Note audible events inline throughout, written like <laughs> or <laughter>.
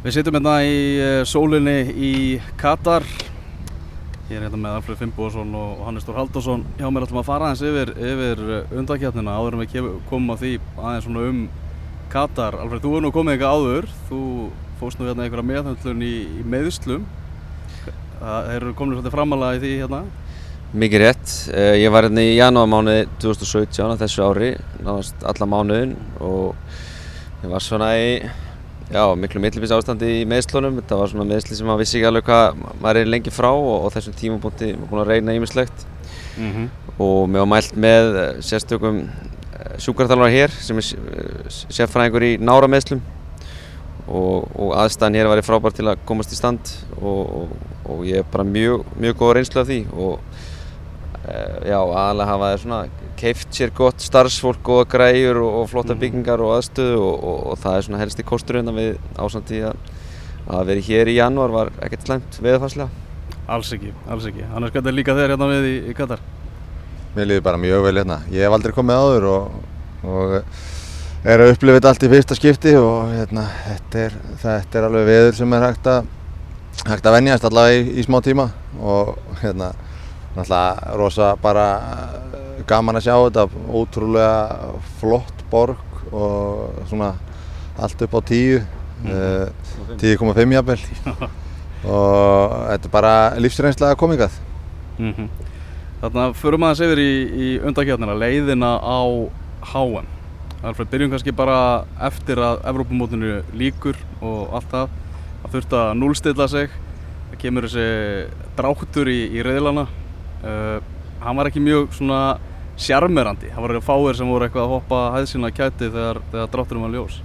Við sittum hérna í eh, sólinni í Katar. Ég er hérna með Alfred Fimboðsson og Hannes Stór Haldursson. Hjá mér ætlum að fara aðeins yfir, yfir undakjarnina áður en við komum að því aðeins svona um Katar. Alfred, þú er nú komið eitthvað áður. Þú fóst nú hérna einhverja meðhundlun í, í meðslum. Það eru komin svolítið framalega í því hérna. Mikið rétt. Eh, Ég var hérna í janúarmánuði 2017 á þessu ári, náðast alla mánuðin og ég var svona í já, miklu millibins ástandi í meðslunum. Þetta var svona meðsli sem maður vissi ekki alveg hvað maður er lengi frá og, og þessum maður búinn að reyna ýmislegt Mm -hmm. og mér var mælt með eh, sérstökum sjúkarþjálfara hér sem er s- sérfræðingur í nárameðslum og, og aðstæðan hér var frábær til að komast í stand og, og, og ég er bara mjög, mjög góð reynslu af því og já, aðalega hafa þeir svona keift sér gott starfsfólk, góða græjur og, og flotta Mhm. byggingar og aðstöðu og, og, og það er svona helsti kosturinn að við ásandi að að vera hér í janúar var ekkert slæmt veðfarslega. Alls ekki, alls ekki. Hvernig er líka þeir hérna við í, í Katar? Mér líður bara mjög vel hérna. Ég hef aldrei komið áður og, og er að upplifa þetta allt í fyrsta skipti og hérna, þetta, er, þetta er alveg veður sem er hægt að, hægt að venjast allavega í, í smá tíma og hérna, náttúrulega rosa bara gaman að sjá þetta, ótrúlega flott borg og svona allt upp á tíu, eh, 10,5 jafnvel <laughs> og þetta er bara lífsreynsla að koma ykkar. Mm Þannig að förum aðeins yfir í, í undakjarnina, leiðina á HM. Alfred, byrjum kannski bara eftir að Evrópumótinu líkur og allt það. Það þurfti að núlstilla sig. Það kemur þessi dráttur í, í reyðlana. Uh, hann var ekki mjög svona sjarmerandi. Það var fáir sem voru eitthvað að hoppa hæðsina kæti þegar, þegar drátturum var ljós.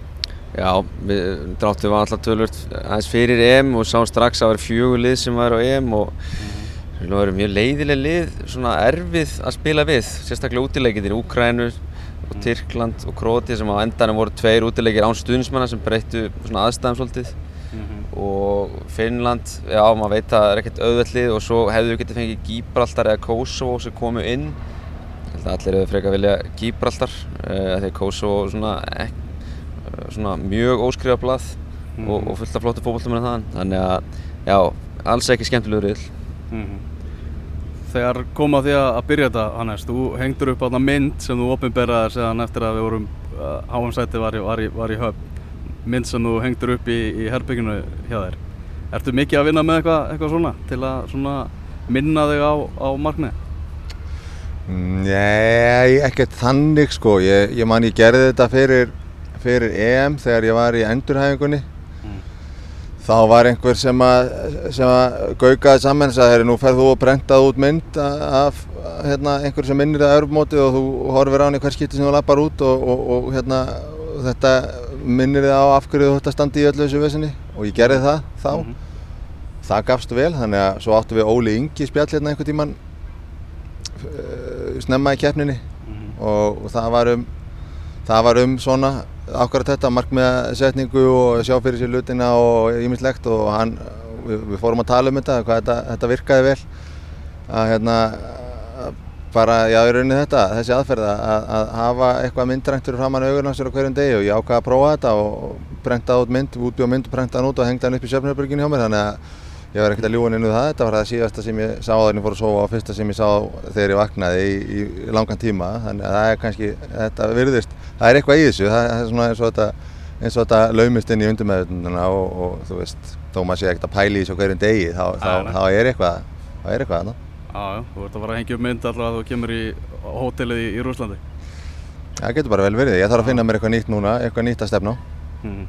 Já, við, dráttum við alltaf tölvört aðeins fyrir EM og sáum strax að það var fjögur lið sem var á EM og það var mjög leiðileg lið, svona erfið að spila við, sérstaklega útileikir í Úkrænu og Tyrkland og Króti sem á endanum voru tveir útileikir án stuðnismanna sem breyttu svona aðstæðum svolítið. Og Finnland, já maður veit að það er ekkert auðvellið og svo hefðu við getið fengið Gíbraltar eða Kosovo sem komu inn allir hefur frekar vilja Gíbraltar uh, því að Kosovo svona, ek, uh, svona mjög óskrifa blað og, og fullt af flottu fókbaltumir þaðan. Þannig að já, alls ekki skemmtilegur riðl Mhm. Þegar kom að því að byrja þetta, Hannes, þú hengdur upp á mynd sem þú opinberaðir séðan eftir að við vorum uh, háansætti var, var, var í höfn. Mynd sem þú hengdur upp í, í herbygginu hjá þér. Ertu mikið að vinna með eitthvað, eitthvað svona til að svona minna þig á, á markmið? Nei, ekkert þannig sko. Ég, ég man ég gerði þetta fyrir, fyrir EM þegar ég var í endurhæfingunni. Þá var einhver sem að, sem að gaukaði saman og sagði, nú ferð þú og prentað út mynd af hérna, einhver sem minnir það örfmótið og þú horfir á hann í hver skipti sem þú lappar út og, og, og hérna, þetta minnir það á af hverju þú ætti að standa í öllu þessu vesinni og ég gerði það þá. Það gafst vel, þannig að svo áttu við Óli Ingi spjall hérna einhvern tíman snemma í keppninni og, og það var um það var um svona ákvarðat þetta markmiðasetningu og sjá fyrir sér lutina og ýmislegt og hann, við, við fórum að tala um þetta, hvað þetta, þetta virkaði vel að hérna bara, já í rauninni þetta, þessi aðferð að, að hafa eitthvað myndrænt fyrir framann augun á hverjum degi og ég ákvaði að prófa þetta og prenta út mynd, útbjóð mynd og prenta hann út og hengta hann upp í Sjöfnarberginu hjá mér þannig að ég var ekkert að ljúa inn það, þetta var það síðasta sem ég sá þegar ég fór að sofa og fyrsta sem ég sá þegar ég vaknaði í, í langan tíma þannig að það er kannski, þetta virðist það er eitthvað í þessu, það er svona eins og þetta eins og þetta laumist inn í undirmeðutunduna og, og þú veist, þó maður sé ekkert að pæla í þessu á hverjum degi, þá, þá, nei. þá er eitthvað þá er eitthvað þarna. Já, þú ert að fara að hengja upp mynd allavega að þú kemur í hótelið í, í Rúslandi Það getur bara vel verið, ég þarf að finna mér eitthvað nýtt núna, eitthvað nýtt að stefna á. Mm,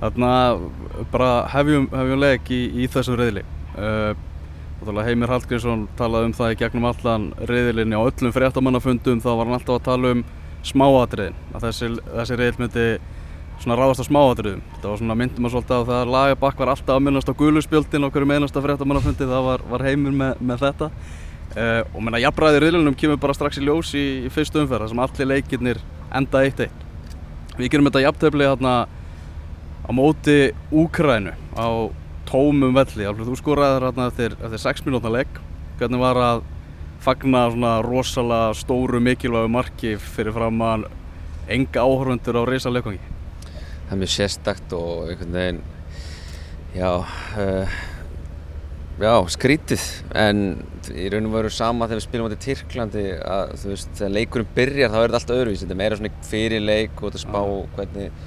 algjörlega. Þarna bara hefjum, hefjum leik í, í þessum reyðli. Uh, Heimir Hallgrímsson talaði um það í gegnum allan reyðilinni á öllum fréttamannafundum þá var hann alltaf að tala um smáatriðin. Að þessi, þessi reyðil myndi ráðast á smáatriðum. Þetta var svona myndum að svolítið að það lagabakk var alltaf að minnast á guluspjöldin á hverjum einasta fréttamannafundi það var, var Heimir með, með þetta. Uh, og menna jafnræði reyðlinum kemur bara strax í ljós í, í fyrstu umferð þar sem allir leikirnir enda 1-1. Við gerum þetta jafntefli hérna á móti Úkrænu á tómum velli. Alveg þú skoraði hérna eftir, eftir 6 minútna legg. Hvernig var að fagna svona rosalega stóru mikilvægu marki fyrir fram að enga áhörfundur á reysa leikvangi? það er mjög sérstakt og einhvern veginn Já, uh, já, skrítið en í raun og veru sama þegar við spilum átti Tyrklandi að þú veist, þegar leikurinn byrjar þá er þetta allt öðruvís, þetta er meira svona fyrir leik og þetta spá hvernig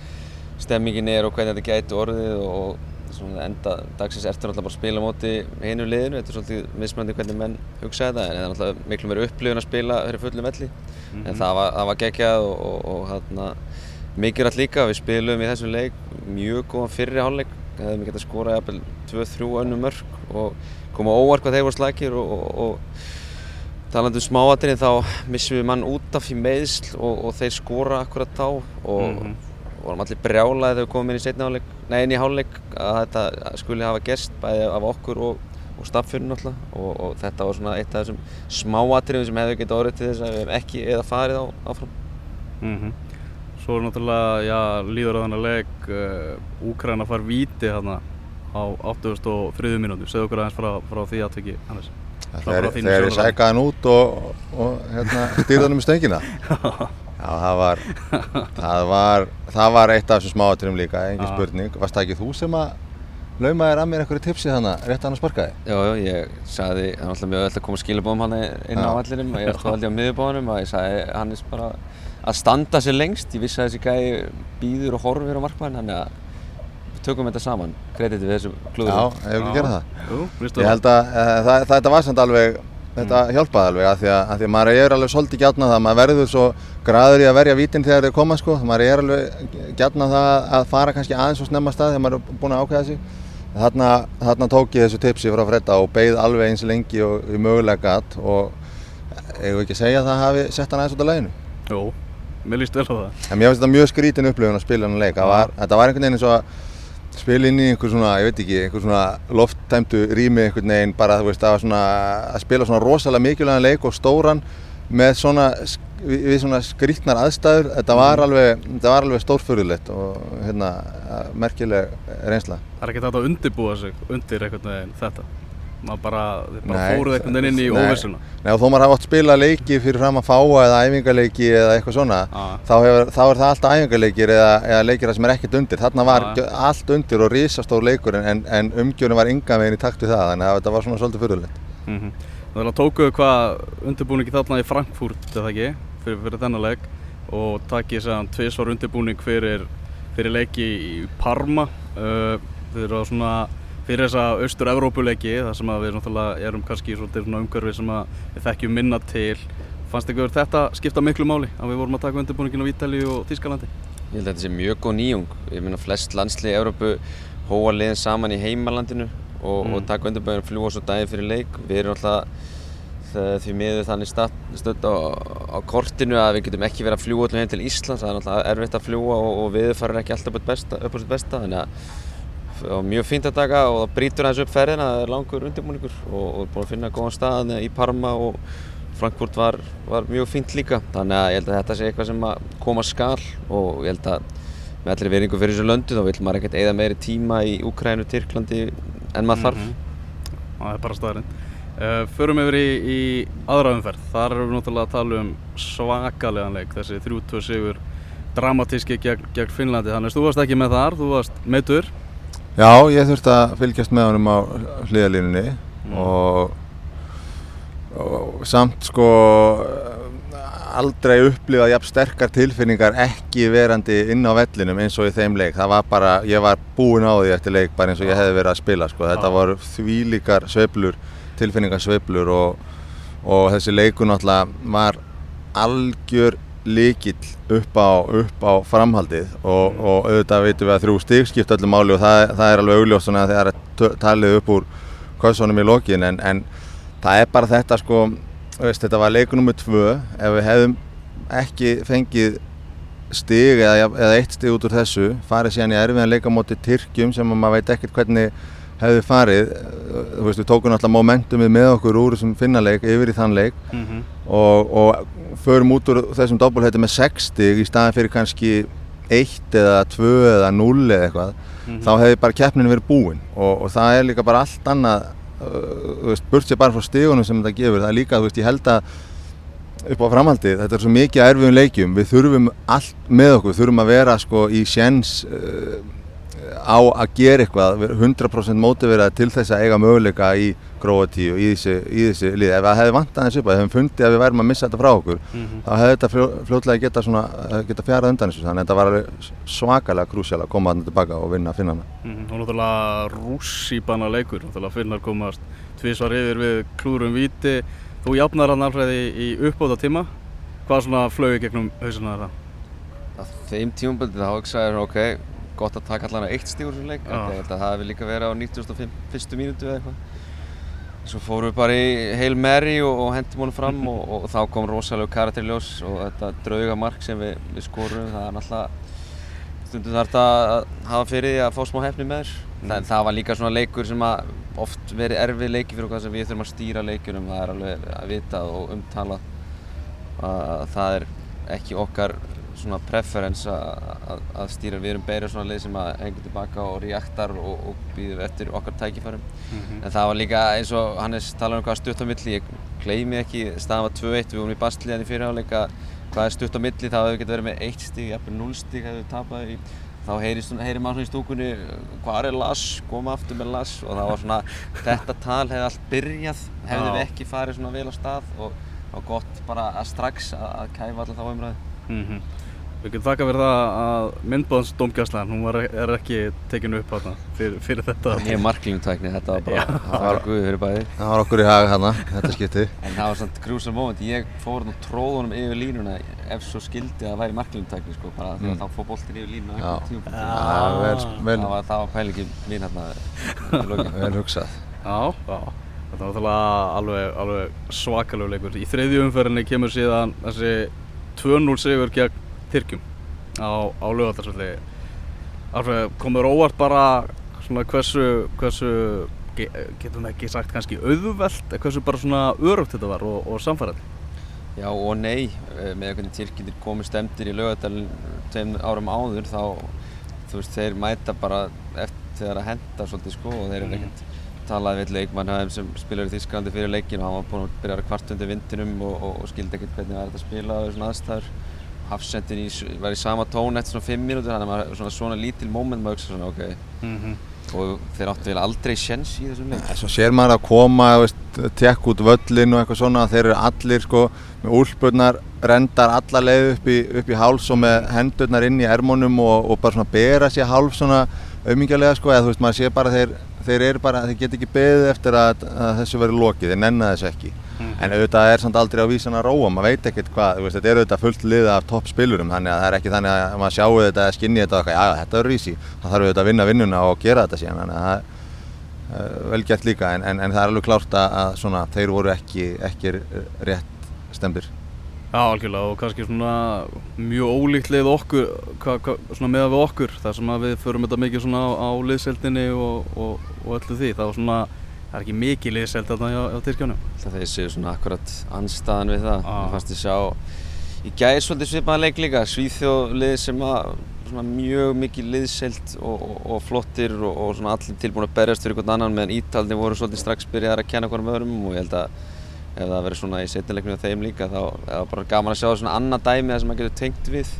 stemmingin er og hvernig þetta gæti orðið og svona enda dagsins ertu náttúrulega bara að spila móti hinu liðinu, þetta er svolítið mismöndi hvernig menn hugsa þetta en það er náttúrulega miklu meira upplifun að spila fyrir fullum velli mm -hmm. en það var, það var geggjað og, og, og hérna mikilvægt líka, við spilum í þessum leik mjög góðan fyrri hálfleik hefðum við getað skorað jafnvel 2-3 önnu mörg og koma óvart hvað þeir voru slagir og, og, og talandu um smáatirinn þá missum við mann út af í meðsl og, og þeir skora akkurat þá og mm -hmm. Vorum allir brjálaði þegar við komum inn í setni hálfleik, nei inn í hálfleik að þetta skuli hafa gerst bæði af okkur og staffurinn alltaf og þetta var svona eitt af þessum smáatirinn sem hefði getað orðið til þess að við hefum ekki eða farið á, áfram. Mm -hmm. Svo er náttúrulega, já, líður á þannig leik uh, Úkræna far víti hérna á 83. minúti segðu okkur aðeins frá, frá því aðtöki Hannes. Þegar, þegar ég sækaði hann út og, og hérna, stýrði hann um stöngina <laughs> Já, það var það var, það var eitt af þessum smáaturum líka, engin ah. spurning Varst það ekki þú sem að laumaði þér að mér einhverju tipsi þannig rétt að hann sparkaði? Já, já, ég sagði, það var alltaf mjög öll að koma skilabóðum hann inn á allirum og ég stóð alltaf á miðubóðunum og ég sagði Hannes bara að standa sér lengst, ég vissi að þessi gæi býður og horfir á markmann, þannig að við tökum þetta saman, kreditið við þessu klúður. Já, ég hef ekki gerað það. Jú, ég held að uh, það, þetta var samt alveg, þetta mm. hjálpaði alveg að því að, að því að maður er alveg svolítið gætna það, maður verður svo graður í að verja vítin þegar þeir koma sko, maður er alveg gætna það að fara kannski aðeins og snemma stað þegar maður er búin að ákveða sig. Þarna, þarna tók ég þessu tipsi frá Fredda og beigð alveg eins lengi og mögulega gatt og ég vil ekki segja að það hafi sett hann aðeins út af læginu. Jú, mér líst vel á það. En mér finnst þetta mjög skrítin upplifun að spila hann leik. Var, þetta var einhvern veginn eins og að spila inn í einhver svona, ég veit ekki, einhver svona lofttæmtu rými einhvern veginn bara þú veist, að, svona, að spila svona rosalega mikilvægan leik og stóran með svona við svona skrítnar aðstæður. Þetta var alveg, alveg stórfurðulegt og hérna, merkileg reynsla. Það er ekki þetta að undirbúa sig undir einhvern veginn þetta maður bara, bara fóruð einhvern veginn inn í óvissuna Nei og þó maður hafa átt spila leiki fyrir fram að fáa eða æfingarleiki eða eitthvað svona ah. þá, hefur, þá er það alltaf æfingarleikir eða, eða leikir sem er ekkert undir þarna var ah. allt undir og risastór leikur en, en umgjörnum var yngan veginn í takt við það þannig að þetta var svona svolítið fyrirlegt mm -hmm. Þannig að tókuðu hvað undirbúningi þarna í Frankfurt eða ekki fyrir, fyrir þennan leik og takkið séðan tviðsvar undirbúning fyrir, fyrir leiki í Parma uh, fyrir þessa austur-Európuleiki þar sem við erum kannski í umhverfi sem við þekkjum minna til. Fannst ykkur þetta skipta miklu máli að við vorum að taka undirbúningin á Ítali og Þískalandi? Ég held að þetta sé mjög góð nýjung. Ég minna flest landslið í Európu hóa liðin saman í heimalandinu og, mm. og taka undirbúningin fljúa svo daginn fyrir leik. Við erum alltaf því miður þannig stödd á, á kortinu að við getum ekki verið að fljúa allir heim til Íslands. Það er náttúrulega erfitt að fljúa og, og við farum ekki alltaf upp á sitt besta. Þannig að það var mjög fínt að taka og það brítur aðeins upp ferðina það er langur undirbúningur og erum búin að finna góðan stað í Parma og Frankfurt var, var mjög fínt líka. Þannig að ég held að þetta sé eitthvað sem að koma skal og ég held að með allir veringu fyrir þessu löndu þá vil maður ekkert eigða meiri tíma í Úkrænu, Tyrklandi en maður þarf. Mm -hmm. Það er bara staðarinn Uh, förum yfir í, í aðra umferð, þar erum við náttúrulega að tala um svakaleganleik, þessi 3-2 sigur dramatíski gegn, gegn Finnlandi, þannig að þú varst ekki með þar, þú varst meittur. Já, ég þurfti að fylgjast með honum á hliðalínunni mm. og, og samt sko aldrei upplifað jafn sterkar tilfinningar ekki verandi inn á vellinum eins og í þeim leik, það var bara, ég var búinn á því eftir leik bara eins og ég hefði verið að spila sko, þetta voru þvílíkar sveiflur tilfinningarsveiflur og, og þessi leiku náttúrulega var algjör líkill upp á, upp á framhaldið og, mm. og auðvitað veitum við að þrjú stík skipt öllum máli og það, það er alveg augljóst svona að það er talið upp úr kausunum í lokin en, en það er bara þetta sko, veist, þetta var leiku nummið tvö, ef við hefðum ekki fengið stíg eða, eða eitt stíg út úr þessu, farið síðan í erfiðan leikamóti Tyrkjum sem maður veit ekkert hvernig hefði farið, þú veist, við tókum alltaf momentumið með okkur úr þessum finnarleik yfir í þann leik. Mm -hmm. og, og förum út úr þessum dobbulhætti með 60 í staðan fyrir kannski 1 eða 2 eða 0 eða eitthvað, mm -hmm. þá hefði bara keppninu verið búinn og, og það er líka bara allt annað, uh, þú veist, burt sér bara frá stígunum sem þetta gefur, það er líka, þú veist, ég held að upp á framhaldi, þetta er svo mikið erfiðum leikjum, við þurfum allt með okkur, við þurfum að vera sko í sjens uh, á að gera eitthvað 100% mótiverað til þess að eiga möguleika í Gróatíu í þessu, í þessu liði. Ef það hefði vantað þessu upp að hefum fundið að við værum að missa þetta frá okkur mm -hmm. þá hefði þetta fljóðlega geta, geta fjarað undan þessu þannig að þetta var svakalega krúsjál að koma þarna tilbaka og vinna að finna hana. Mm -hmm. Og náttúrulega rússýbana leikur, náttúrulega finnar komast tvísvar yfir við klúrum viti. Þú jafnar hann alveg í uppbóta tíma. Hvað svona flög gegnum hausuna þetta? Þeim tímumböldi þá hugsaði ég ok, gott að taka allavega eitt stígur sem leik. Þetta hafi líka verið á 1901. mínútu eða eitthvað. Svo fórum við bara í Hail Mary og, og hendum honum fram og, og, þá kom rosalega karakter í ljós og þetta draugamark sem við, við skorum, það er náttúrulega stundum þarf þetta að hafa fyrir því að fá smá hefni með þér. Mm. Það, það var líka svona leikur sem að oft verið erfið leiki fyrir okkar sem við þurfum að stýra leikunum, það er alveg að vita og umtala að það er ekki okkar svona preference að stýra. Við erum beira svona leið sem að hengur tilbaka og reaktar og, og býður eftir okkar tækifærum. Mm -hmm. en það var líka eins og Hannes talar um hvað stutt á milli. Ég gleymi ekki, staðan var 2-1 við vorum í bastlíðan í fyrirháleika hvað er stutt á milli, þá hefur getið verið með 1 stíg jafnveg 0 stíg hefur við tapað í þá heyrir maður svona í stúkunni hvað er Lass, koma aftur með Lass og það var svona, <laughs> þetta tal hefði allt byrjað hefði við ekki farið svona vel á stað og, og gott bara að strax að, að kæfa alltaf þá umræði mm -hmm. Við getum þakka fyrir það að myndbáðsdómgæslan, hún var, er ekki tekinu upp það fyrir, fyrir þetta. Ég er marklingutækni, þetta var bara, það var guðið fyrir bæði. Það var okkur í haga hérna, þetta skipti. En það var svona grúsal moment, ég fór nú tróðunum yfir línuna ef svo skildi að það væri marklingutækni sko, bara mm. því að mm. þá fór boltin yfir línuna á einhvern tíum. Já, vel, vel. Það var, var pælingi mín hérna í lokin. <laughs> Vel hugsað. Já, já. Þetta var alveg, alveg svakalög leikur. Í þriðju umferðinni kemur síðan þessi 2-0 sigur gegn Tyrkjum á, á lögadagsvelli Alveg komur óvart bara svona hversu, hversu getum við ekki sagt kannski auðvelt hversu bara svona örugt þetta var og, og samfærað Já og nei eh, með hvernig Tyrkjum komið stemdir í lögadalinn tveim árum áður þá þú veist þeir mæta bara eftir þegar að henda svolítið sko og þeir eru mm. ekkert talaði við leikmann sem spilaði Þísklandi fyrir leikin og hann var búinn að byrja að kvart undir vindinum og, og, og skildi ekkert hvernig það er að spila á þessum aðstæður hafsendin var í sama tón eftir svona 5 mínútur þannig að maður svona, svona lítil móment maður hugsa svona ok. Mm -hmm. og þeir áttu vel aldrei sjens í þessum leik. Svo sér maður að koma tekk út völlin og eitthvað svona þeir eru allir sko með úlpurnar rendar alla leið upp í, upp í háls og með hendurnar inn í ermónum og, og bara svona bera sér hálf svona auðmingjarlega sko eða þú veist maður sé bara þeir, þeir eru bara, þeir get ekki beðið eftir að, að þessu veri lokið, þeir nenna þessu ekki Mm. En auðvitað er samt aldrei á vísan að róa, maður veit ekkert hvað, veist, þetta er auðvitað fullt lið af topp spilurum þannig að það er ekki þannig að maður sjáu þetta eða skinni þetta og já þetta er rísi, það þarf auðvitað að vinna vinnuna og gera þetta síðan þannig að það er uh, vel gert líka en, en, en það er alveg klárt að svona, þeir voru ekki, ekki rétt stemdir. Já algjörlega og kannski svona mjög ólíkt leið okkur, hva, hva, svona meða við okkur þar sem við förum þetta mikið svona á liðseldinni og, og, og öllu því, það var svona það er ekki mikið liðselt á, á Tyrkjónum Það séu svona akkurat anstaðan við það. Ah. fannst ég sjá í gæði svolítið svipaðan leik líka. Svíþjóðlið sem að mjög mikið liðselt og, og, og flottir og, og svona allir tilbúin að berjast fyrir einhvern annan meðan Ítalni voru svolítið strax byrjaðar að kenna hverjum öðrum og ég held að ef það verið svona í setnileikinu af þeim líka þá er það bara gaman að sjá svona annað dæmi það sem maður getur tengt við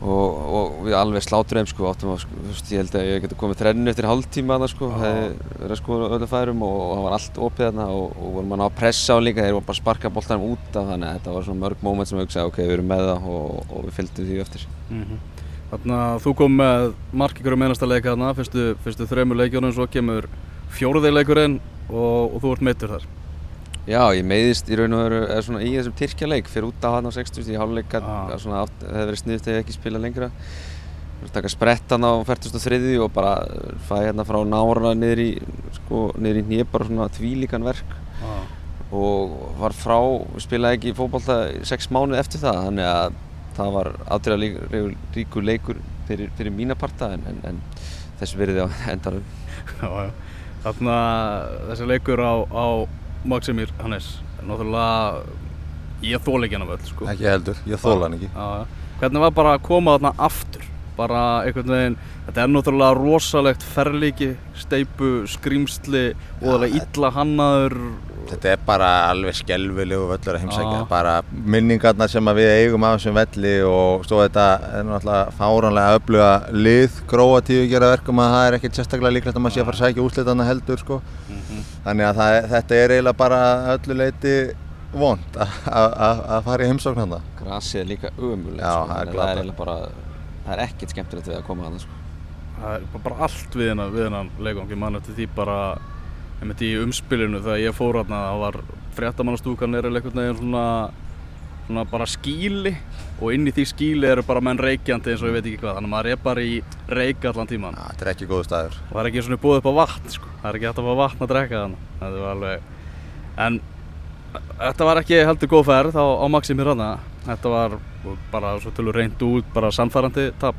og, og við alveg slátur þeim sko, áttum að, sko, veist, ég held að ég geti komið þrennu eftir hálftíma þarna sko, hefði verið að skoða öllu færum og, og það var allt opið þarna og, og vorum að ná að pressa á líka, þeir voru bara að sparka bóltanum út af þannig að þetta var svona mörg móment sem við hugsaði ok, við erum með það og við fylgdum því eftir. Mm -hmm. Þannig að þú kom með mark ykkur um einasta leika þarna, fyrstu, fyrstu þreymur leikjónum, svo kemur fjóruðeileikurinn og þú ert meittur þar. Já, ég meiðist í raun og veru er svona í þessum Tyrkja leik fyrir út á hann á 60 í háluleika ah. það hefði verið sniðt ef ég ekki spila lengra taka sprettan á 43 og bara fæ hérna frá nára niður í sko, niður í nýja bara svona tvílíkan verk ah. og var frá spilaði ekki fókbalta 6 mánuð eftir það þannig að það var aðdreða ríkur leikur fyrir, fyrir mína parta en, en, en þessu verði á <laughs> endarum Þannig að þessi leikur á, á Maximir Hannes náttúrulega ég þól ekki hann af öll sko. ekki heldur, ég þól hann ekki á, hvernig var bara að koma þarna aftur bara einhvern veginn þetta er náttúrulega rosalegt ferlíki steipu, skrýmsli og það er illa hannaður Þetta er bara alveg skelvilegu völlur að heimsækja, Já. bara minningarnar sem að við eigum af þessum velli og svo þetta er náttúrulega fáránlega öfluga lið, Króatíu gera verkum að það er ekkert sérstaklega líklegt að maður sé að fara að sækja úslitanna heldur sko. Þannig að það, þetta er eiginlega bara öllu leiti vond að- að að- að fara í heimsókn hann Grasið er líka umulegt Já, sko, það er það glatað. eiginlega bara, það er ekkert skemmtilegt við að koma að það sko. það er bara- bara allt við hennan, við hennan leikvang ég man eftir því bara einmitt í umspilinu þegar ég fór hérna það var fréttamannastúkan er einhvern veginn svona, svona bara skíli og inn í því skíli eru bara menn reykjandi eins og ég veit ekki hvað þannig að maður er bara í reyk allan tíman Ja, þetta er ekki góðu staður. og það er ekki svona búið upp á vatn sko. það er ekki hægt að fá vatn að drekka þannig þetta var alveg en þetta var ekki heldur góð ferð á, á Maximir hana þetta var bara svo tölur reynd út bara samfærandi tap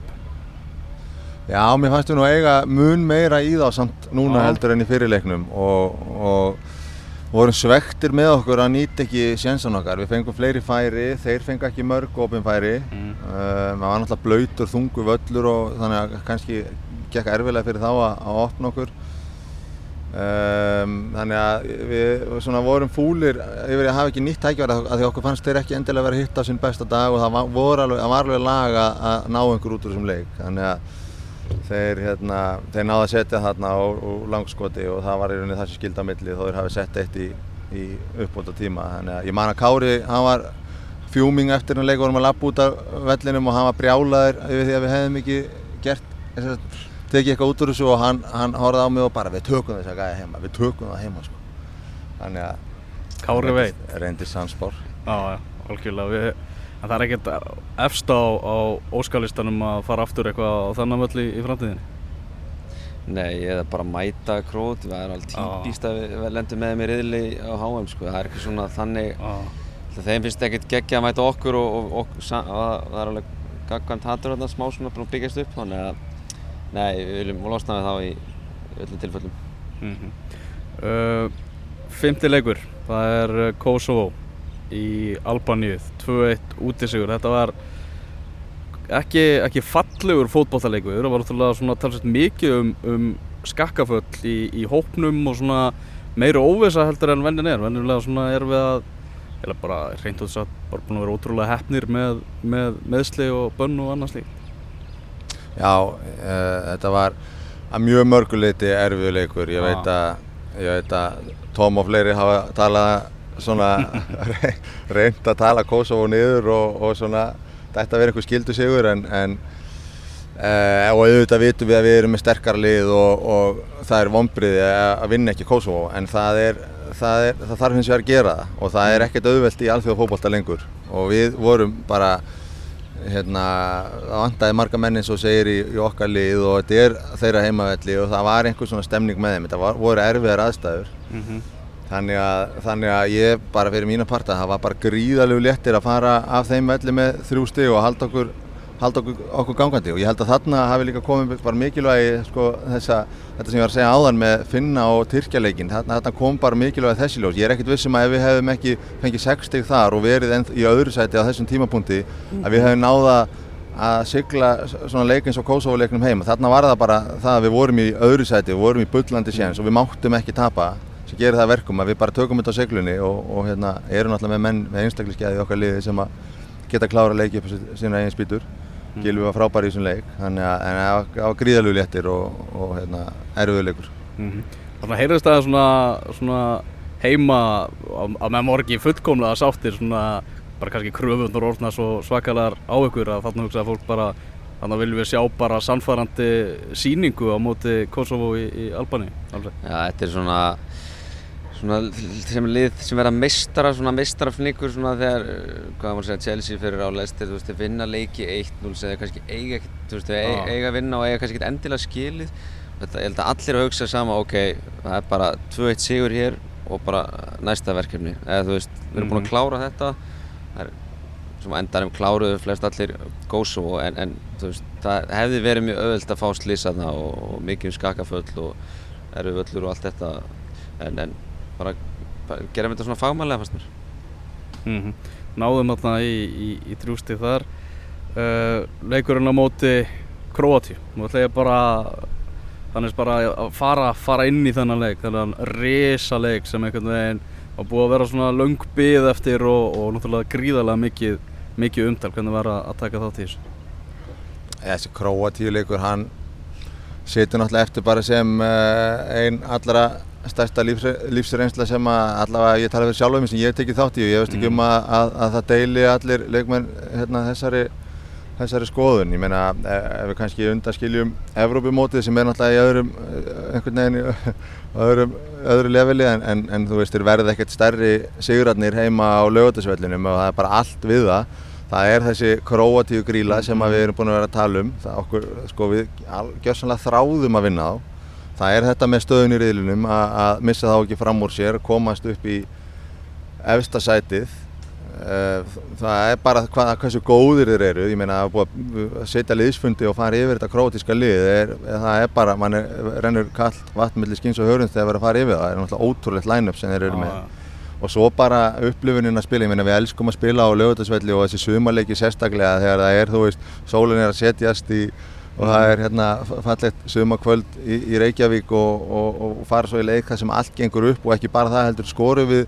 Já, mér fannst við nú eiga mun meira í þá samt núna Já. heldur enn í fyrirleiknum og, og vorum svektir með okkur að nýta ekki sjensan okkar. Við fengum fleiri færi, þeir fengu ekki mörg opin færi. Mm. Uh, maður var náttúrulega blöytur, þungu völlur og þannig að kannski gekk erfilega fyrir þá að, að opna okkur. Um, þannig að við svona vorum fúlir yfir að hafa ekki nýtt tækjara að því okkur fannst þeir ekki endilega vera að hitta á sinn besta dag og það var, alveg, var alveg lag að, að ná einhver út úr þessum leik. Þeir, hérna, þeir náðu að setja þarna á, á langskoti og það var í rauninni það sem skildi á milli þó þeir hafi sett eitt í, í uppbóta tíma. Þannig að ég man að Kári, hann var fjúming eftir hann leik, vorum að lappa út af vellinum og hann var brjálaður yfir því að við hefðum ekki gert, tekið eitthvað út úr þessu og hann, hann horfði á mig og bara við tökum þess að gæja heima, við tökum það heima sko. Þannig að Kári veit reyndist sannspár. Já, já, algjörlega við, það er ekkert efst á, á óskalistanum að fara aftur eitthvað á þennan völl í, í framtíðinni? Nei, eða bara mæta krót, það er alveg Já. típist að við, við lendum með þeim í riðli á HM sko, það er ekki svona þannig, Já, þeim finnst ekkert geggja að mæta okkur og, og, og, og það- er alveg gagvæmt hattur þarna smá svona að byggjast upp, þannig að nei, við viljum losna við þá í öllum tilfellum. mm uh, Fymti leikur, það er Kosovo í Albaníu 2-1 útisigur, þetta var ekki, ekki fallegur fótballtaleikur, það var náttúrulega svona talsett mikið um, um skakkaföll í, í hópnum og svona meiri óvisa heldur en vennin er, vennilega svona er við að eða bara reynd og þess að bara búin að vera ótrúlega hefnir með, með meðsli og bönn og annars líkt. Já, uh, þetta var að mjög mörguleiti erfiðu leikur. Ég Já. veit að, ég veit að Tom og fleiri hafa talað reynd að tala Kosovo niður og, og svona þetta vera einhver skildu sigur en, en uh, og auðvitað vitum við að við erum með sterkara lið og, og það er vonbriði að, vinna ekki Kosovo en það er, það er, það þarf hins vegar að gera það og það er ekkert auðvelt í alþjóða fótbolta lengur. Og við vorum bara hérna, það vantaði marga menn eins og segir í, í okkar lið og þetta er þeirra heimavelli og það var einhver svona stemning með þeim, þetta var, voru erfiðar aðstæður. Mm þannig að, þannig að ég bara fyrir mína parta, það var bara gríðalegu léttir að fara af þeim velli með þrjú stig og halda okkur, halda okkur, okkur gangandi. Og ég held að þarna hafi líka komið bara mikilvægi sko, þessa, þetta sem ég var að segja áðan með Finna og Tyrkjaleikin, þarna, þarna kom bara mikilvægi þessi ljós, ég er ekkert vissum að ef við hefðum ekki fengið sex stig þar og verið í öðru sæti á þessum tímapunkti að við hefðum náða að sigla svona leik eins og Kosovo-leiknum heima. Þarna var það bara það að við vorum í öðru sæti, við vorum í bullandi séns og við máttum ekki tapa sem gerir það að verkum að við bara tökum þetta á seglunni og, og hérna, erum náttúrulega með menn með einstakliskeið í okkar liði sem að geta klára leiki upp á sí- sína eigin spýtur. Gilvi var frábær í þessum leik, þannig að en það var- gríðalegu léttir og, og hérna, erfiður leikur. -hmm. Þannig að heyrðist það svona, svona heima að með morgi fullkomlega sáttir svona bara kannski kröfundur orðna svo svakalar á ykkur að þarna hugsa að fólk bara þannig að viljum við sjá bara sannfærandi síningu á móti Kosovo í, í Albani. Já, þetta er svona, svona sem lið sem verða meistara, svona meistarafningur svona þegar, hvað maður segja, Chelsea fyrir á Leicester, þú veist, þeir vinna leiki 1-0 sem þeir kannski eiga þú veist, þeir Já. eiga, að vinna og eiga kannski ekkert endilega skilið. Þetta, ég held að allir hugsa sama, ok, það er bara 2-1 sigur hér og bara næsta verkefni. Eða þú veist, við erum búin Mhm. að klára þetta, það er, sem á endanum kláruðu flest allir Kosovo en, en þú veist, það hefði verið mjög auðvelt að fá slísaðna og, og mikið um skakaföll og erfi völlur og allt þetta en, en bara, bara gerum þetta svona fagmannlega fannst mér. Mm Náðum þarna í, í, í þrjústi þar. Uh, leikurinn á móti Kroatíu nú ætla ég bara þannig bara að fara, fara inn í þennan leik þennan risa leik sem einhvern veginn var búið að vera svona löng byð eftir og, og náttúrulega gríðarlega mikið, mikið umtal. Hvernig var að, að taka þátt í þessu? Þessi Króatíuleikur hann situr náttúrulega eftir bara sem uh, einn allra stærsta lífs, lífsreynsla sem að allavega ég tala fyrir sjálf um sem ég hef tekið þátt í og ég veist ekki um að, að, að það deili allir leikmenn hérna, þessari, þessari skoðun. Ég meina ef við kannski undaskiljum Evrópumótið sem er náttúrulega í öðrum, einhvern veginn í <laughs> öðrum, öðru leveli en, en, en þú veist, þeir verða ekkert stærri sigurarnir heima á lögatarsvellinum og það er bara allt við það. Það er þessi króatíu gríla sem við erum búin að vera að tala um. Það okkur, sko, við gjörsanlega þráðum að vinna á. Það er þetta með stöðun í riðlunum að missa þá ekki fram úr sér, komast upp í efsta sætið. Það er bara hvað, hversu góðir þeir eru. Ég meina að setja liðsfundi og fara yfir þetta króatíska lið. Er, það er bara, mann er, rennur kallt vatn millir skins og hörund þegar það er að fara yfir það. Það er náttúrulega ótrúlegt line-up sem þeir eru með og svo bara upplifunin að spila, ég meina við elskum að spila á lögutasvelli og þessi sumarleiki sérstaklega þegar það er, þú veist, sólun er að setjast í og það er hérna fallegt sumarkvöld í, í Reykjavík og, og, og fara svo í leik það sem allt gengur upp og ekki bara það heldur skoru við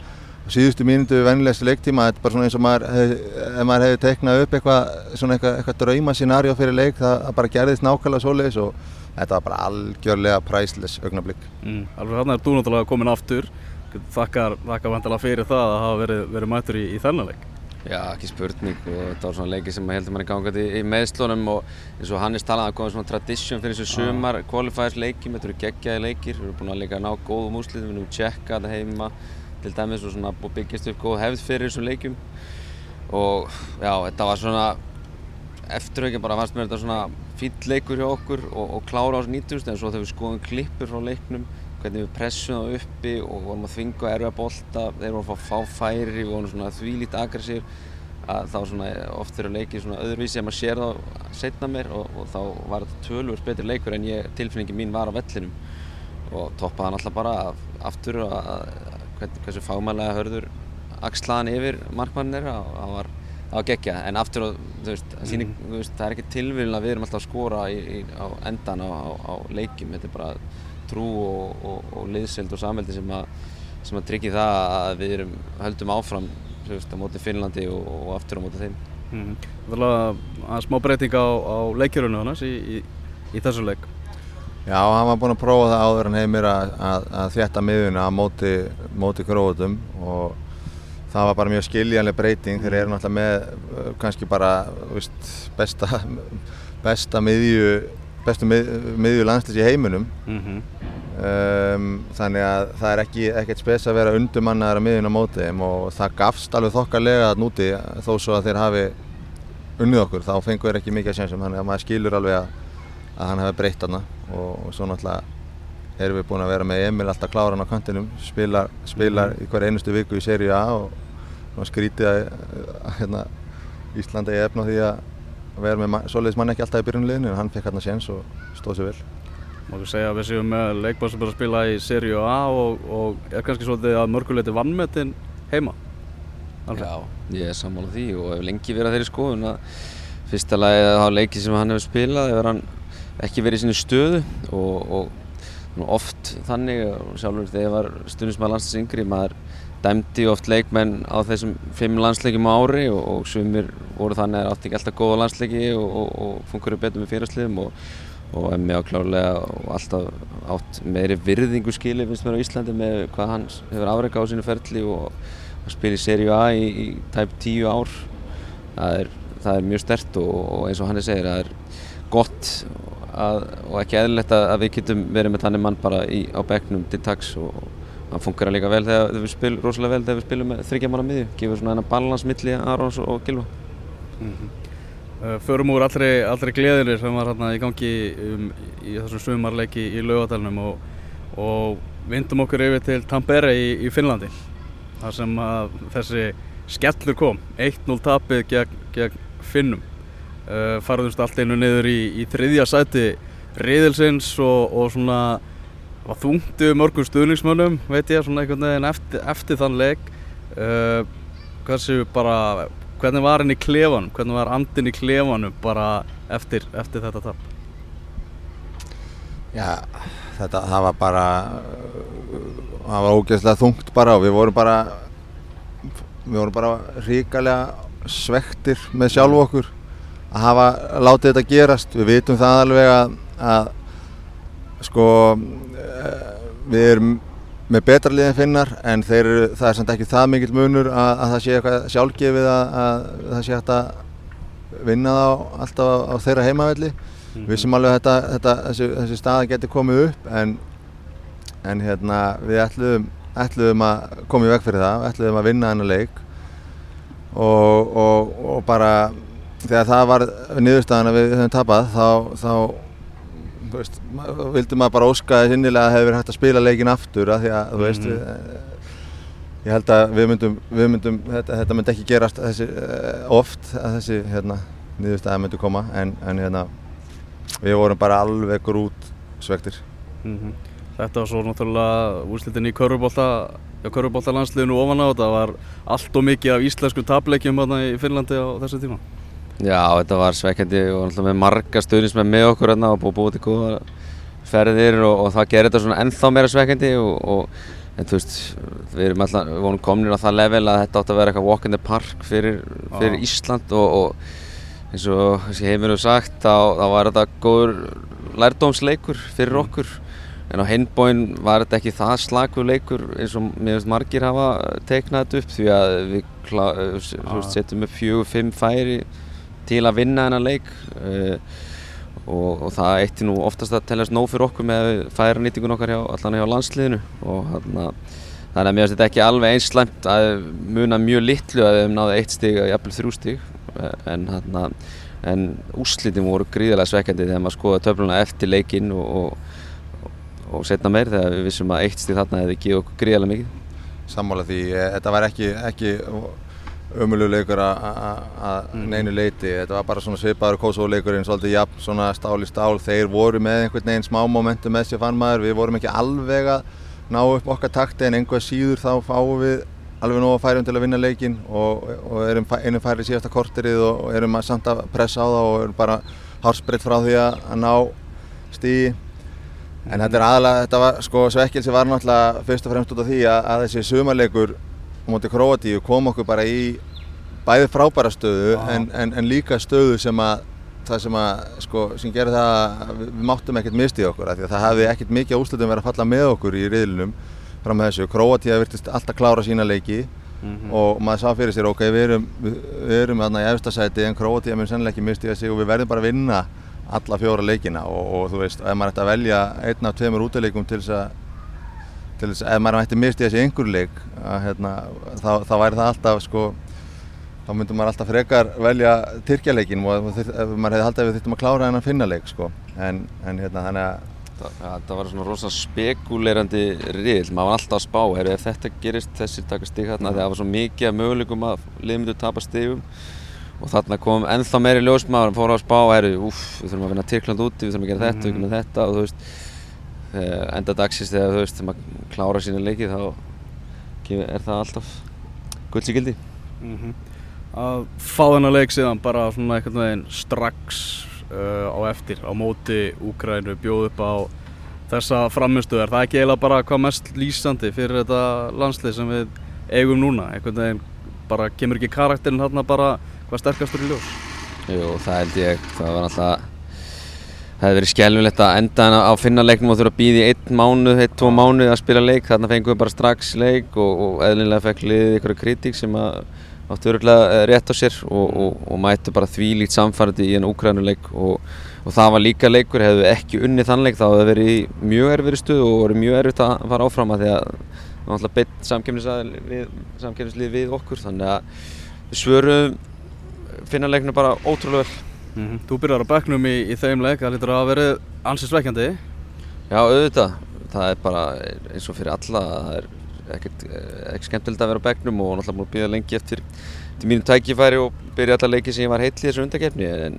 síðustu mínutu við vennilegstu leiktíma, þetta er bara svona eins og maður ef maður hefði teiknað upp eitthvað svona eitthvað, eitthvað drauma scenarjó fyrir leik það bara gerðist nákvæmlega svoleiðis og þetta var bara algjörlega priceless augnablík. Mm, alveg þarna er þú náttúrulega komin aftur. Þakkar, þakkar vantilega fyrir það að hafa verið, verið mættur í, í þennan leik Já, ekki spurning og þetta var svona leiki sem heldur manni gangað í, í meðslunum og eins og Hannes talaði að koma svona tradition fyrir þessu sumar qualifiers leiki, þetta eru geggjaði leikir við erum búin að líka ná góðum úslitum við erum tjekka þetta heima til dæmis og svona byggjast upp góð hefð fyrir þessum leikum og já, þetta var svona eftirhaukja bara fannst mér þetta svona fýll leikur hjá okkur og, og klára á þessu 90 en svo þegar við skoðum klippur frá leiknum hvernig við pressum það uppi og vorum að þvinga erfa bólta, þeir voru að fá færi og vorum svona þvílít aggressív að þá svona oft þeirra leikið svona öðruvísi að maður sér þá setna mér og, og þá var þetta tölvurs betri leikur en ég, tilfinningi mín var á vellinum. Og toppaði hann alltaf bara af, aftur að, að hversu fagmælega hörður axlaðan yfir markmannin er að það var, var geggja en aftur og þú veist, mm. síni, þú veist það er ekki tilvíðin að við erum alltaf að skora í, í, á endan á, á, á leikim, þetta er bara trú og, og, og liðseld og samveldi sem að, sem að tryggja það að við erum, höldum áfram veist, á móti Finnlandi og, og aftur á móti þeim. Mm. Það er alveg smá breyting á, á leikjörunum þannig í, í, í þessu leik. Já, hann var búinn að prófa það áður en heimir að, að, að þjætta miðuna á móti, móti gróðum og það var bara mjög skiljanlega breyting þeir eru náttúrulega með kannski bara veist, besta, <laughs> besta miðju bestu mið, miðju landslis í heiminum mm -hmm. um, þannig að það er ekki ekkert spes að vera undumannaðar á miðjun á móti og það gafst alveg þokkarlega að núti þó svo að þeir hafi unnið okkur, þá fengur þeir ekki mikið að sénsum þannig að maður skilur alveg að, að hann hefði breytt aðna og, og svo náttúrulega erum við búin að vera með Emil alltaf kláran á kantinum spilar, spilar í hver einustu viku í sériu A og, og skrítið að, að hérna, Íslanda er efna því að að vera með soliðis mann ekki alltaf í byrjunleginu en hann fekk hérna séns og stóð sér vel. Má þú segja að við séum með leikbár sem er að spila í Serie A og, og er kannski svolítið að mörguleiti vannmetinn heima? Alveg. Já, ég er sammálað því og hef lengi verið að þeirri skoðun að fyrsta lagi að hafa leikið sem hann hefur spilað hefur hann ekki verið í sinni stöðu og, og oft þannig og sjálfur þegar ég var stundismæð landslýs yngri maður dæmdi oft leikmenn á þessum fimm landsleikjum á ári og, og sumir voru þannig að það átti ekki alltaf góða landsleiki og, og, og funkurir betur með fyrirsliðum og emmi á klálega og alltaf átt meiri virðingu skili finnst mér á Íslandi með hvað hann hefur afreika á sínu ferli og spila í Serie A í, í tæp tíu ár. Það er, það er mjög stert og eins og hann er segir það er gott að, og ekki eðlilegt að við getum verið með þannig mann bara í, á begnum til tags og hann funkar líka vel þegar við spilum rosalega vel þegar við spilum með þryggja manna miðju. Gefur svona enna balans milli Arons og Gilva mm -hmm. uh, Förum úr allri, allri gleðinir sem var hérna í gangi um, í þessum sumarleiki í laugadalunum og, og vindum okkur yfir til Tampere í, í Finnlandi þar sem að þessi skellur kom. 1-0 tapið gegn, gegn Finnum. Uh, farðumst allt einu niður í, í þriðja sæti riðilsins og, og svona var þungtið mörgum stuðningsmönnum veit ég svona einhvern veginn eftir, eftir þann leik. Uh, bara hvernig var henni klefanum? Hvernig var andin í klefanum bara eftir, eftir þetta tap? Já, þetta, það var bara það var ógeðslega þungt bara og við vorum bara við vorum bara ríkalega svektir með sjálfu okkur að hafa látið þetta gerast. Við vitum það alveg að, að sko eh, við erum með betra liðin finnar en þeir, það er samt ekki það mikill munur að, að það sé eitthvað sjálfgefið að, að það sé hægt að vinna þá alltaf á, á þeirra heimavelli Mhm. við sem alveg þetta, þetta, þessi, þessi staða getur komið upp en, en hérna, við ætluðum, ætluðum að koma í veg fyrir það, við ætluðum að vinna þennan leik og, og, og bara þegar það var niðurstaðan að við höfum tapað þá, þá þú veist, vildi maður bara óska þess innilega að hefur hægt að spila leikin aftur af því að þú veist Mhm. við, ég held að við myndum, við myndum þetta, þetta myndi ekki gerast þessi, eh, oft að þessi hérna, niðurstaða myndi koma en, en hérna, við vorum bara alveg grút svektir Mhm. Þetta var svo náttúrulega úrslitin í körfubólta já, körfubólta landsliðinu ofan á þetta var allt og mikið af íslensku tapleikjum hérna í Finnlandi á þessu tíma Já, þetta var svekkjandi og náttúrulega með marga stuðnismenn með okkur hérna og búið búið til góða ferðir og, og það gerir þetta svona ennþá meira svekkjandi og, og en þú veist, við erum alltaf, við vorum komin á það level að þetta átti að vera eitthvað walk in the park fyrir, fyrir Já. Ísland og, og eins og þessi heimur hefur sagt þá, þá var þetta góður lærdómsleikur fyrir Mm. okkur en á hinbóin var þetta ekki það slagur leikur eins og mér finnst margir hafa teiknað þetta upp því að við klá, veist, setjum upp fjögur, fimm færi til að vinna þennan leik uh, og, og það eitti nú oftast að teljast nóg fyrir okkur með færa nýtingun okkar hjá, allan hjá landsliðinu og Þannig að mér finnst þetta ekki alveg eins slæmt að muna mjög litlu að við hefum náðu eitt stig eða jafnvel þrjú stig en, en úrslitin voru gríðarlega svekkjandi þegar maður skoða töfluna eftir leikinn og, og, og setna meir þegar við vissum að eitt stig þarna hefði gefið okkur gríðarlega mikið. sammála því, eh, þetta var ekki, ekki umululeikur að Mhm. neinu leiti, þetta var bara svona svipaður Kosovo-leikurinn, svolítið jafn, svona stál í stál, þeir voru með einhvern veginn smá momentum með sér fann maður, við vorum ekki alveg að ná upp okkar takti en einhver síður þá fáum við alveg nóg að færum til að vinna leikin og, og erum einum færi síðasta korterið og, og erum að samt að pressa á það og erum bara hálsbreytt frá því að, að ná stíi En þetta er aðalega, þetta var, sko, svekkilsi var náttúrulega fyrst og fremst út af því að, að þessi sumarleikur á móti Króatíu kom okkur bara í bæði frábæra stöðu Já. en, en, en líka stöðu sem að það sem að, sko, sem gerir það að við, við máttum ekkert misti okkur af því að það hefði ekkert mikið á úrslitum verið að falla með okkur í riðlinum fram með þessu. Króatíu virtist alltaf klára sína leiki Mhm. og maður sá fyrir sér, ok, við erum, við, erum þarna í efstasæti en Króatíu mun sennilega ekki misti sig og við verðum bara að vinna alla fjóra leikina og, og þú veist, ef maður ætti að velja einn af tveimur útileikum til þess að til þess að ef maður ætti misti þessi einhver leik að, hérna, þá, þá væri það alltaf sko þá myndi maður alltaf frekar velja Tyrkjaleikin og ef maður hefði haldið að við þurftum að klára þennan finnaleik sko. En, en hérna þannig að Það, ja, það var svona rosa spekulerandi riðl, maður var alltaf að spá, heru, ef þetta gerist þessir taka stig þarna, það var svo mikið af möguleikum að liðið myndu tapa stigum. Og þarna kom ennþá meiri ljós maður fór að spá, heru, úff, við þurfum að vinna Tyrkland úti, við þurfum að gera þetta, við Mhm. þurfum að þetta og þú veist, þegar enda dagsins þegar þú veist, þegar maður klára sína leiki þá kemur- er það alltaf gulds í gildi. Mhm. Að fá þennan leik síðan bara svona einhvern veginn strax uh, á eftir á móti Úkrænu bjóð upp á þessa framistu er það ekki eiginlega bara hvað mest lýsandi fyrir þetta landslið sem við eigum núna einhvern veginn bara kemur ekki karakterinn hérna bara hvað sterkastur í ljós Jú, það held ég, það var alltaf Það hefði verið skelvilegt að enda hana á finna leiknum og þurfa að býða í einn mánuð, einn, tvo mánuð að spila leik. Þarna fengum við bara strax leik og, og eðlilega fekk liðið ykkur kritík sem áttu örgulega rétt á sér og, og, og mættu bara þvílíkt samfærandi í enn úkrænuleik og, það var líka leikur, hefðu við ekki unnið þann leik þá hefði það verið mjög erfiðri stuð og verið mjög erfitt að fara áfram að því að það var alltaf beitt samkeppnislið við, okkur. Þannig að við svöruðum finna leiknum bara ótrúlega vel mm Þú byrjar á bekknum í, í þeim leik það lítur að verið ansið svekkjandi Já, auðvitað. Það er bara eins og fyrir alla, það er ekkert, ekkert skemmtilegt að vera á bekknum og náttúrulega múið að býða lengi eftir til mínum tækifæri og byrja alla leiki sem ég var heill í þessu undarkeppni en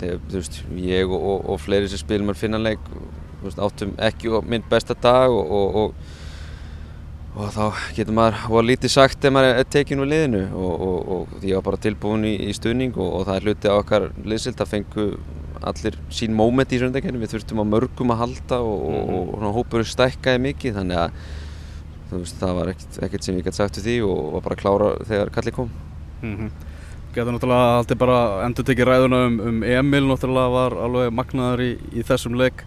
þú veist, ég og, og, og fleiri sem spilum er finna leik þú veist, áttum ekki minn besta dag og, og, og, þá getur maður og lítið sagt ef maður er tekinn úr liðinu og, og, og ég var bara tilbúin í, í stuðning og, og það er hluti á okkar liðsild að fengu allir sín móment í söndakennu, við þurftum á mörgum að halda og, og, og, og hópurinn stækkaði mikið þannig að veist, það var ekkert, ekkert sem ég gæti sagt við því og var bara að klára þegar kalli kom. Mm -hmm. Getur náttúrulega alltaf bara endur tekið ræðuna um, um Emil náttúrulega var alveg magnaður í, í þessum leik.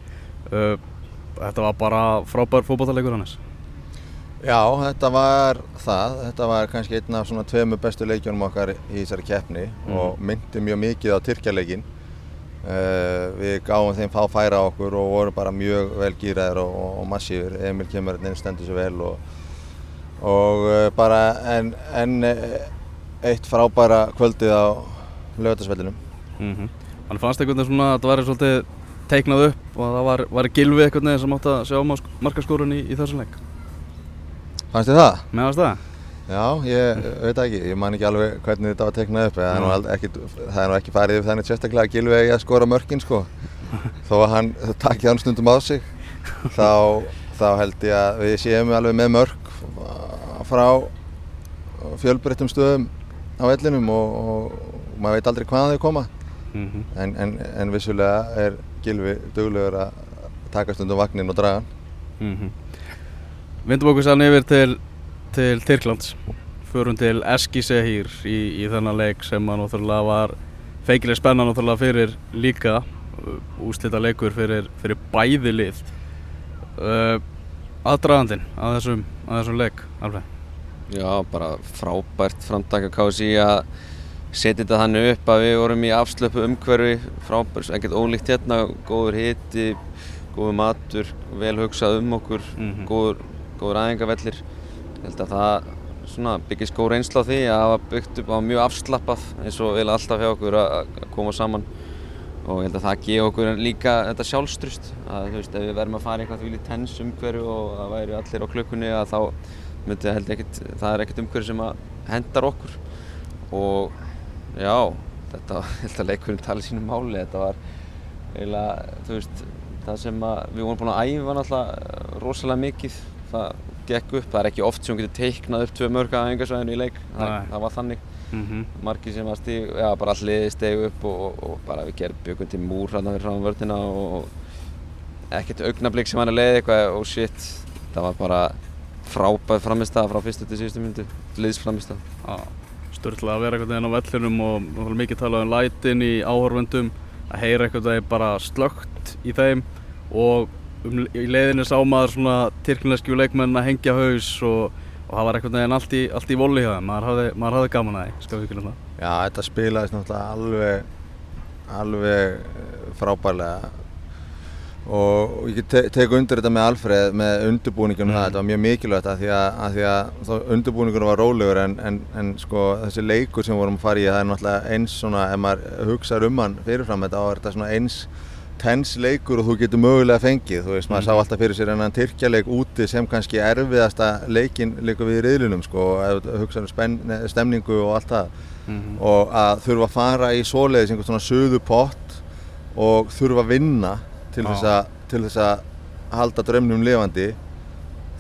Uh, Þetta var bara frábær fókbáttaleikur hannes Já, þetta var það. Þetta var kannski einn af svona tveimu bestu leikjónum okkar í þessari keppni Mm. og myndi mjög mikið á Tyrkjaleikin. Uh, við gáum þeim fá færa á okkur og vorum bara mjög vel gýraðir og, og, og massífur. Emil kemur hérna inn, stendur svo vel og, og uh, bara enn en, eitt frábæra kvöldið á lögatarsvellinum. mm -hmm. Þannig fannst einhvern veginn svona að þetta væri svolítið teiknað upp og að það var, var gilvi einhvern veginn sem átti að sjá markaskórun í, í þessum leik Fannst þið það? Meðast það? Já, ég veit ekki, ég man ekki alveg hvernig þetta var teiknað upp, það er ekkit, það er nú ekki farið yfir þannig sérstaklega að Gylfi eigi að skora mörkin sko, <laughs> þó að hann takki hann stundum á sig, þá, þá held ég að við séum alveg með mörk frá fjölbreyttum stöðum á vellinum og, og maður veit aldrei hvaðan þau koma, Mm -hmm. en, en, en vissulega er Gylfi duglegur að taka stundum vagnin og draga hann. Mm -hmm. Vindum okkur sann yfir til, til Tyrklands. Förum til Eskisehir í, í þennan leik sem að náttúrulega var feikileg spenna náttúrulega fyrir líka úslita leikur fyrir, fyrir bæði lið. Uh, aðdragandinn að þessum, að þessum leik alveg Já, bara frábært framtak að KSI að setja þetta þannig upp að við vorum í afslöpu umhverfi. Frábært, ekkert ólíkt hérna góður hiti, góður matur vel hugsað um okkur Mhm. góður, góður æðingavellir ég held að það svona, byggist góð reynsla á því að hafa byggt upp á mjög afslappað eins og vel alltaf hjá okkur að koma saman. Og ég held að það gefa okkur líka þetta sjálfstrust að þú veist, ef við verðum að fara í eitthvað því tens umhverju og það væri allir á klukkunni að þá myndi held ég ekkert, það er ekkert umhverju sem hendar okkur. Og já, þetta, <laughs> ég held að leikurinn tala sínu máli, þetta var eiginlega, þú veist, það sem að við vorum búin að æfa náttúrulega rosalega mikið, það gekk upp, það er ekki oft sem hún getur teiknað upp tvö mörg að æfingarsvæðinu í leik, það, það var þannig. Mm -hmm. margir sem að stíg, já bara allir stegu upp og, og, og bara við gerum byggum til múr hérna fyrir fram vördina og, ekkert augnablík sem hann er leið eitthvað. Og shit, það var bara frábæð framistæða frá fyrstu til síðustu myndu, liðsframistæða. Sturla að vera einhvern veginn á vellinum og náttúrulega mikið talað um lætin í áhorfundum að heyra einhvern veginn bara slögt í þeim og um, í leiðinni sá maður svona tyrkneskju leikmenn að hengja haus og, og það var einhvern veginn allt í, allt í voli hjá þeim, maður hafði, maður hafði gaman að því, skal við kynna það. Já, þetta spilaðist náttúrulega alveg, alveg eh, frábærlega. Og og ég te tek undir þetta með Alfreð með undirbúningunum það, þetta var mjög mikilvægt að því að, að, því að þá undirbúningunum var rólegur en, en, en sko þessi leikur sem við vorum að fara í það er náttúrulega eins svona, ef maður hugsaður um hann fyrirfram þetta, er þetta svona eins tens leikur og þú getur mögulega fengið, þú veist, maður sá alltaf fyrir sér enn tyrkjaleik úti sem kannski erfiðasta leikin líka við í riðlunum sko, hugsaður um stemningu og allt það. Mhm. og að þurfa að fara í svoleiðis einhvern svona söðu pott og þurfa að vinna til þess að, til þess að halda draumnum lifandi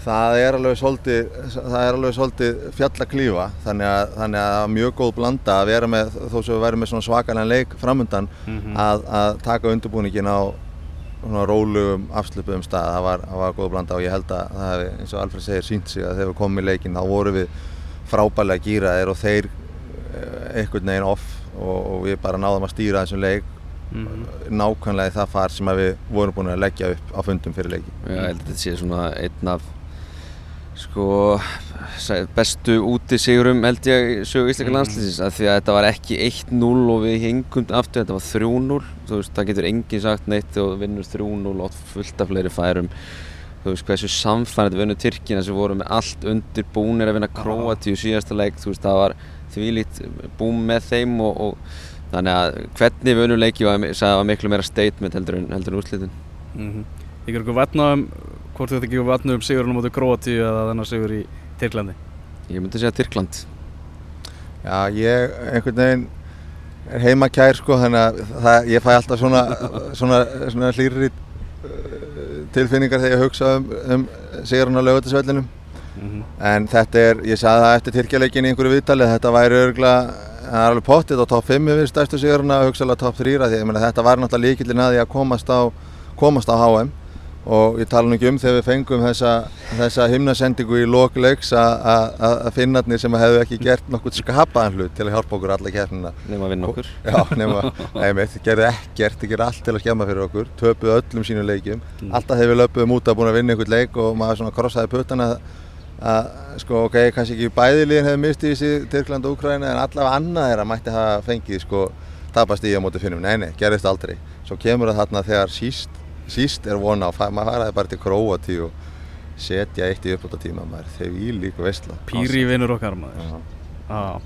það er alveg svolítið, það er alveg svolítið fjall að klífa þannig að, þannig að það var mjög góð blanda að vera með þó sem við værum með svona svakalega leik framundan Mhm. að, að taka undirbúningin á svona rólugum afslupuðum stað það var, það var góð blanda og ég held að það hefði eins og Alfred segir sínt sig að þegar við komum í leikin þá vorum við frábælega gýraðir og þeir eh, einhvern veginn off og, og við bara náðum að stýra þessum leik Mhm. nákvæmlega í það far sem að við vorum búin að leggja upp á fundum fyrir leiki Já, ég held að þetta sé svona einn af sko bestu úti sigurum held ég sögu íslenska Mhm. landslýsins af því að þetta var ekki 1-0 og við hingum aftur, þetta var 3-0 þú veist, það getur enginn sagt neitt og vinnur 3-0 og fullt af fleiri færum. Þú veist hversu samfærið vinnu Tyrkina sem voru með allt undir búnir að vinna Króatíu síðasta leik, þú veist það var þvílít búm með þeim og, og þannig að hvernig við unnum leiki var, var miklu meira statement heldur en, en úrslitin. Mm Ég ger ykkur vatna um hvort þetta ekki vatna um sigurinn á móti Króatíu eða þennan sigur í Tyrklandi? Ég myndi segja Tyrkland. Já, ég einhvern veginn er heima kær sko þannig að það, ég fæ alltaf svona, <laughs> svona, svona hlýri tilfinningar þegar ég hugsa um, um sigurinn á lögutisvellinum mm en þetta er, ég sagði það eftir Tyrkjaleikin í einhverju viðtali, þetta væri örgulega það er alveg pottið á topp 5 við stærstu sigurinn og hugsaðlega topp 3 því ég meina þetta var náttúrulega líkillin að því að komast á komast á HM og ég tala nú ekki um þegar við fengum þessa, þessa himnasendingu í lokleiks að finnarnir sem hefðu ekki gert nokkur skapaðan hlut til að hjálpa okkur alla keppnina. Nefn að vinna okkur. <laughs> Já, nema, nefnir, gerði ekkert, það gerði allt til að skemma fyrir okkur töpuð öllum sínum leikjum. Mm. alltaf hefur við löpuðum út að búin að vinna einhvern leik og maður svona krossaði puttana að sko ok, kannski ekki bæðiliðin hefur mistið í sig Tyrkland og Úkræna en allavega annað er að mætti hafa fengið sko tapast í á móti finnum, nei nei, gerðist aldrei. Svo kemur það þarna þegar síst síst er vona á, maður faraði bara til Króati og setja eitt í uppbúta tíma maður, þegar í líka vestla Píri vinnur okkar maður. Ah.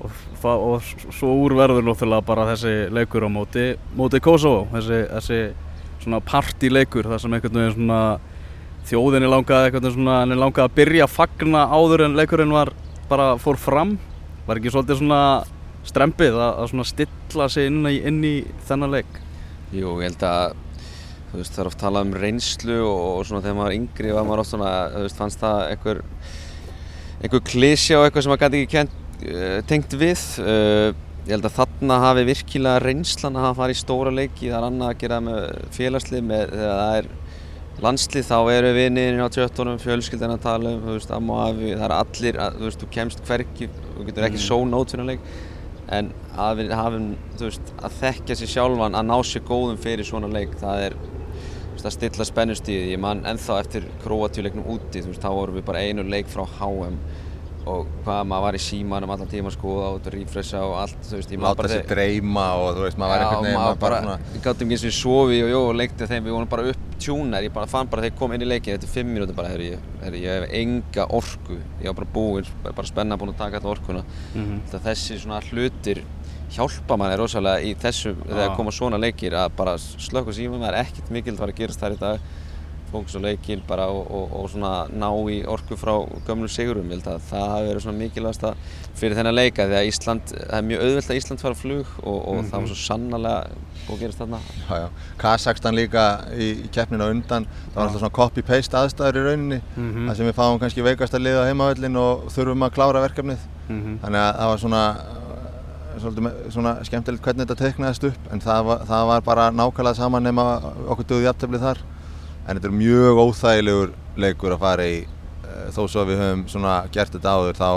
og, það, og svo úrverður náttúrulega bara þessi leikur á móti móti Kosovo, þessi, þessi svona partileikur, það sem einhvern veginn svona þjóðinni langaði eitthvað svona, henni langaði að byrja að fagna áður en leikurinn var bara fór fram, var ekki svolítið svona strempið að, að svona stilla sig inn í, inn í þennan leik? Jú, ég held að þú veist það er oft talað um reynslu og, og svona þegar maður yngri var maður oft svona, þú veist, fannst það einhver einhver klísja og eitthvað sem maður gæti ekki kent, uh, tengt við uh, ég held að þarna hafi virkilega reynslan að hafa farið í stóra leiki það er annað að gera með félagslið með þegar það er landslið þá eru við niðurinn á tjöttunum, fjölskyldan að tala um, þú veist, amma og afi, það er allir, að, þú veist, þú kemst hverki, þú getur ekki mm. sónót fyrir en að, hafum, veist, að þekkja sér sjálfan að ná sér góðum fyrir svona leik það er að stilla spennustíði, ég man ennþá eftir Kroatíuleiknum úti, veist, þá vorum við bara einu leik frá HM og hvað maður var í símanum allan tíma sko og rífressa og allt, þú veist, ég maður bara... Láta sér dreyma og þú veist, maður var eitthvað nefn, maður bara... Já, maður bara, við gáttum eins og við sofi og jó og leiktið þeim, við vorum bara upptjúnar, ég bara fann bara þegar ég kom inn í leikin, þetta er fimm mínúti bara, herri, herri, ég hef enga orku, ég var bara búinn, bara spenna búinn að taka þetta orkuna, mm -hmm. þessi svona hlutir hjálpa manni rosalega í þessu þegar koma svona leikir að bara slökka síma það er ekkert mikil að að fókus á leikin bara og, og, og svona ná í orku frá gömlu sigurum ég held að það hafi verið svona mikilvægast fyrir þennan leika því að Ísland það er mjög auðvelt að Ísland fara flug og, og mm -hmm. það var svo sannarlega búið að gerast þarna já, já. Kazakstan líka í, í keppninu á undan það var alltaf svona copy-paste aðstæður í rauninni mm -hmm. þar sem við fáum kannski veikast að liða heimavöllin og þurfum að klára verkefnið mm -hmm. þannig að það var svona svolítið svona skemmtilegt hvernig þetta teiknaðist upp en það var, það var bara nákvæmlega saman nema okkur döði jafnteflið þar en þetta er mjög óþægilegur leikur að fara í eh, þó svo að við höfum svona gert þetta áður þá,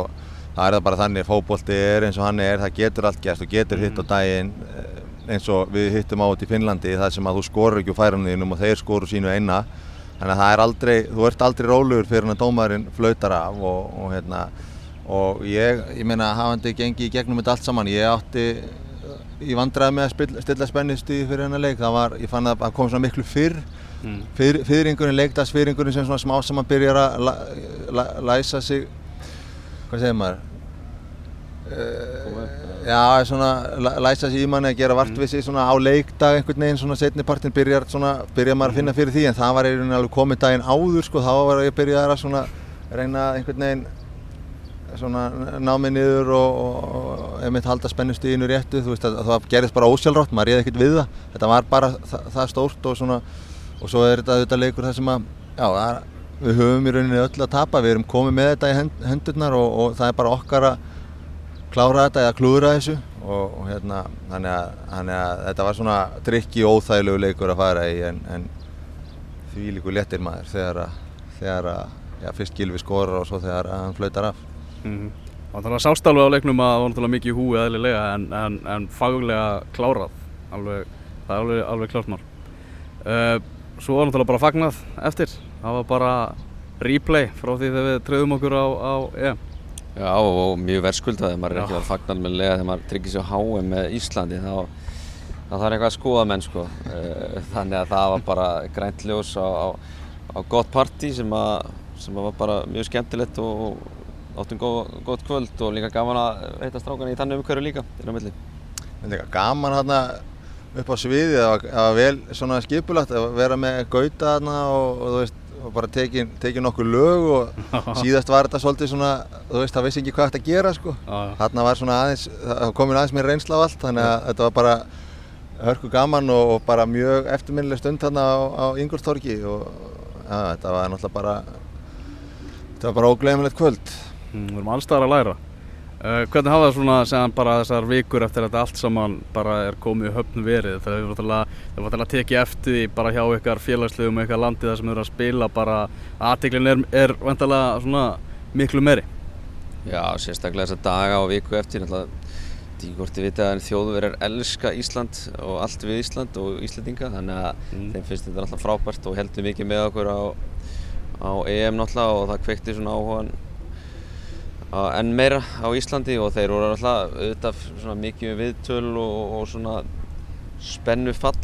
þá er það bara þannig að fókbólti er eins og hann er, það getur allt gert og getur hitt á mm. daginn eh, eins og við hittum á þetta í Finnlandi þar sem að þú skorur ekki úr færamniðinum og þeir skorur sínu eina þannig að það er aldrei, þú ert aldrei rólegur fyrir hann að dómarinn flautar af og, og hérna og ég, ég meina hafandi gengið í gegnum þetta allt saman ég átti í vandræði með að spilla, stilla spennistíði fyrir hennar leik það var, ég fann að það kom svona miklu fyrr mm. fyr, fyrringurinn, leikdagsfyrringurinn sem svona smá saman byrjar að la, la, læsa sig hvað segir maður uh, já, svona læsa sig í manni að gera vartvissi svona á leikdag einhvern veginn svona setnipartin byrjar svona, byrjar maður að finna fyrir því en það var einhvern veginn alveg komið daginn áður sko, þá var ég byrjað að svona reyna einhvern veginn ná mig niður og, og ef mitt halda spennustíðinu réttu þú veist að það gerist bara ósjálfrátt, maður réði ekkert við það þetta var bara það, það stórt og svona og svo er þetta auðvitað leikur þar sem að já, er, við höfum í rauninni öll að tapa við erum komið með þetta í hend, hendurnar og, og það er bara okkar að klára þetta eða klúðra þessu og, og hérna, þannig að, þannig að þetta var svona drikki og óþægilegu leikur að fara í en, en því líku léttir maður þegar að, þegar að já, fyrst Gilvi skorar og svo þegar hann flautar af Mm -hmm. Það var sástálfið á leiknum að það var náttúrulega mikið í húi eðlilega en, en, en faglega klárað, alveg, það er alveg, alveg klárt mál. Uh, svo var náttúrulega bara fagnað eftir, það var bara replay frá því þegar við trefðum okkur á, á EM. Já og mjög verðskuldaði, maður er ekki að fagna með lega þegar maður tryggir sér á HM með Íslandi þá það þarf eitthvað að skoða menn sko uh, þannig að það var bara grænt ljós á, á, á gott parti sem, sem var bara mjög skemmtilegt og áttum góð, gott kvöld og líka gaman að heita strákan í þannig umhverju líka inn á milli. Gaman hérna upp á sviði, það var vel svona skipulagt að vera með gauta hérna og, og þú veist, og bara tekið teki nokkuð lög og <laughs> síðast var þetta svolítið svona, þú veist, það vissi ekki hvað þetta að gera sko. Þarna var svona aðeins, það komin aðeins mér reynsla á allt, þannig að þetta var bara hörku gaman og, og bara mjög eftirminnileg stund hérna á, á Ingolstorgi og ja, þetta var náttúrulega bara, þetta var bara ógleimilegt kvöld. Mm, við erum allstaðar að læra. Uh, hvernig hafa það svona segðan bara þessar vikur eftir að þetta allt saman bara er komið í höfnu verið það er náttúrulega að tekið eftir því bara hjá ykkar félagslegum ykkar landi þar sem eru að spila bara aðteglin er, er vantalega svona miklu meiri Já, sérstaklega þessar daga og viku eftir þið vita að þjóðverðar elska Ísland og allt við Ísland og Íslandinga þannig að mm. þeim finnst þetta alltaf frábært og heldur mikið með okkur á, á EM náttúrulega og það kvekti svona áhugan enn meira á Íslandi og þeir voru alltaf auðvitað svona mikið viðtöl og, og svona spennu fall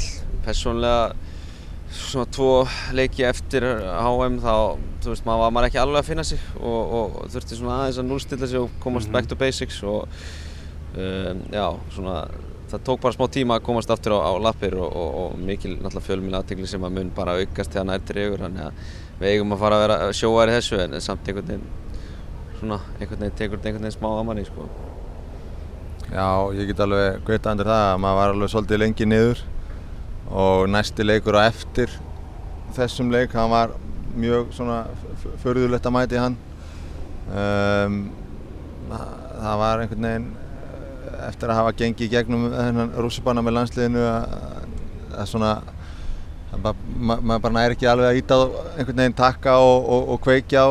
persónlega svona tvo leiki eftir HM þá, þú veist, maður var ekki alveg að finna sig og, og þurfti svona aðeins að núlstilla sig og komast mm -hmm. back to basics og um, já, svona það tók bara smá tíma að komast aftur á, á lappir og, og mikil náttúrulega fjölmjöla aðtegli sem að mun bara aukast þegar nær dregur þannig að við eigum að fara að vera sjóar í þessu en samt einhvern veginn svona einhvern veginn tekur þetta einhvern veginn smá að manni sko. Já, ég get alveg gauta andur það að maður var alveg svolítið lengi niður og næsti leikur á eftir þessum leik, hann var mjög svona förðulegt að mæti hann um, það var einhvern veginn eftir að hafa gengið gegnum þennan rússipanna með landsliðinu að svona maður ma bara næri ekki alveg að íta einhvern veginn takka og, og, og kveikja á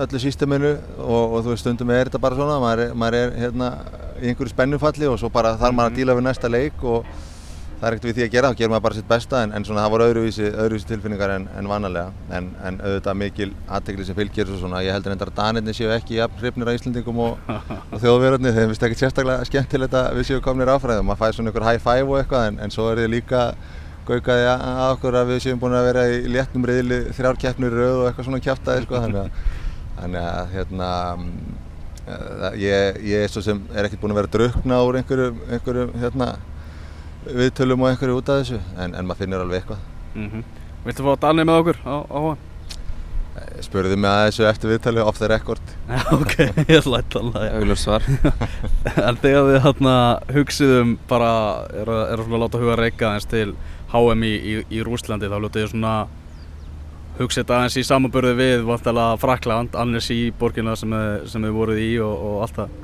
öllu sísteminu og, og þú veist stundum er þetta bara svona maður er, maður er hérna í einhverju spennufalli og svo bara þarf maður að mhm. díla við næsta leik og það er ekkert við því að gera, þá gerir maður bara sitt besta en, en svona það voru öðruvísi, öðruvísi tilfinningar en, en vanalega en, en auðvitað mikil aðtegli sem fylgir og svona ég heldur endar að Danirni séu ekki jafn hrifnir af Íslandingum og, <laughs> og þjóðverðarni þeim finnst ekki sérstaklega skemmtilegt að við séu komnir áfræðum maður fæði svona einhver high five og eitthvað en svo er þið líka gaukaði að okkur að við séum búin að vera í léttum reyðli þrjár keppnir rauð og eitthvað svona kæftæði sko, þannig að að hérna uh, ég, ég er svo sem er ekkert búin að vera drukna úr einhverjum, einhverjum hérna, viðtölum og einhverju út af þessu en, en maður finnir alveg eitthvað mm -hmm. Viltu fá Danni með okkur á, á hann? Eh, Spurðu mig að þessu eftir viðtölu off the record <laughs> Ok, ég lætt alveg Auglur svar <laughs> En þegar þið hérna hugsiðum bara er að, er að láta huga reyka eins til HM í, í, í Rúslandi þá lútið þið svona hugsa þetta aðeins í samanbörðu við vantilega Frakland, annars í borginna sem þið voruð í og, og allt það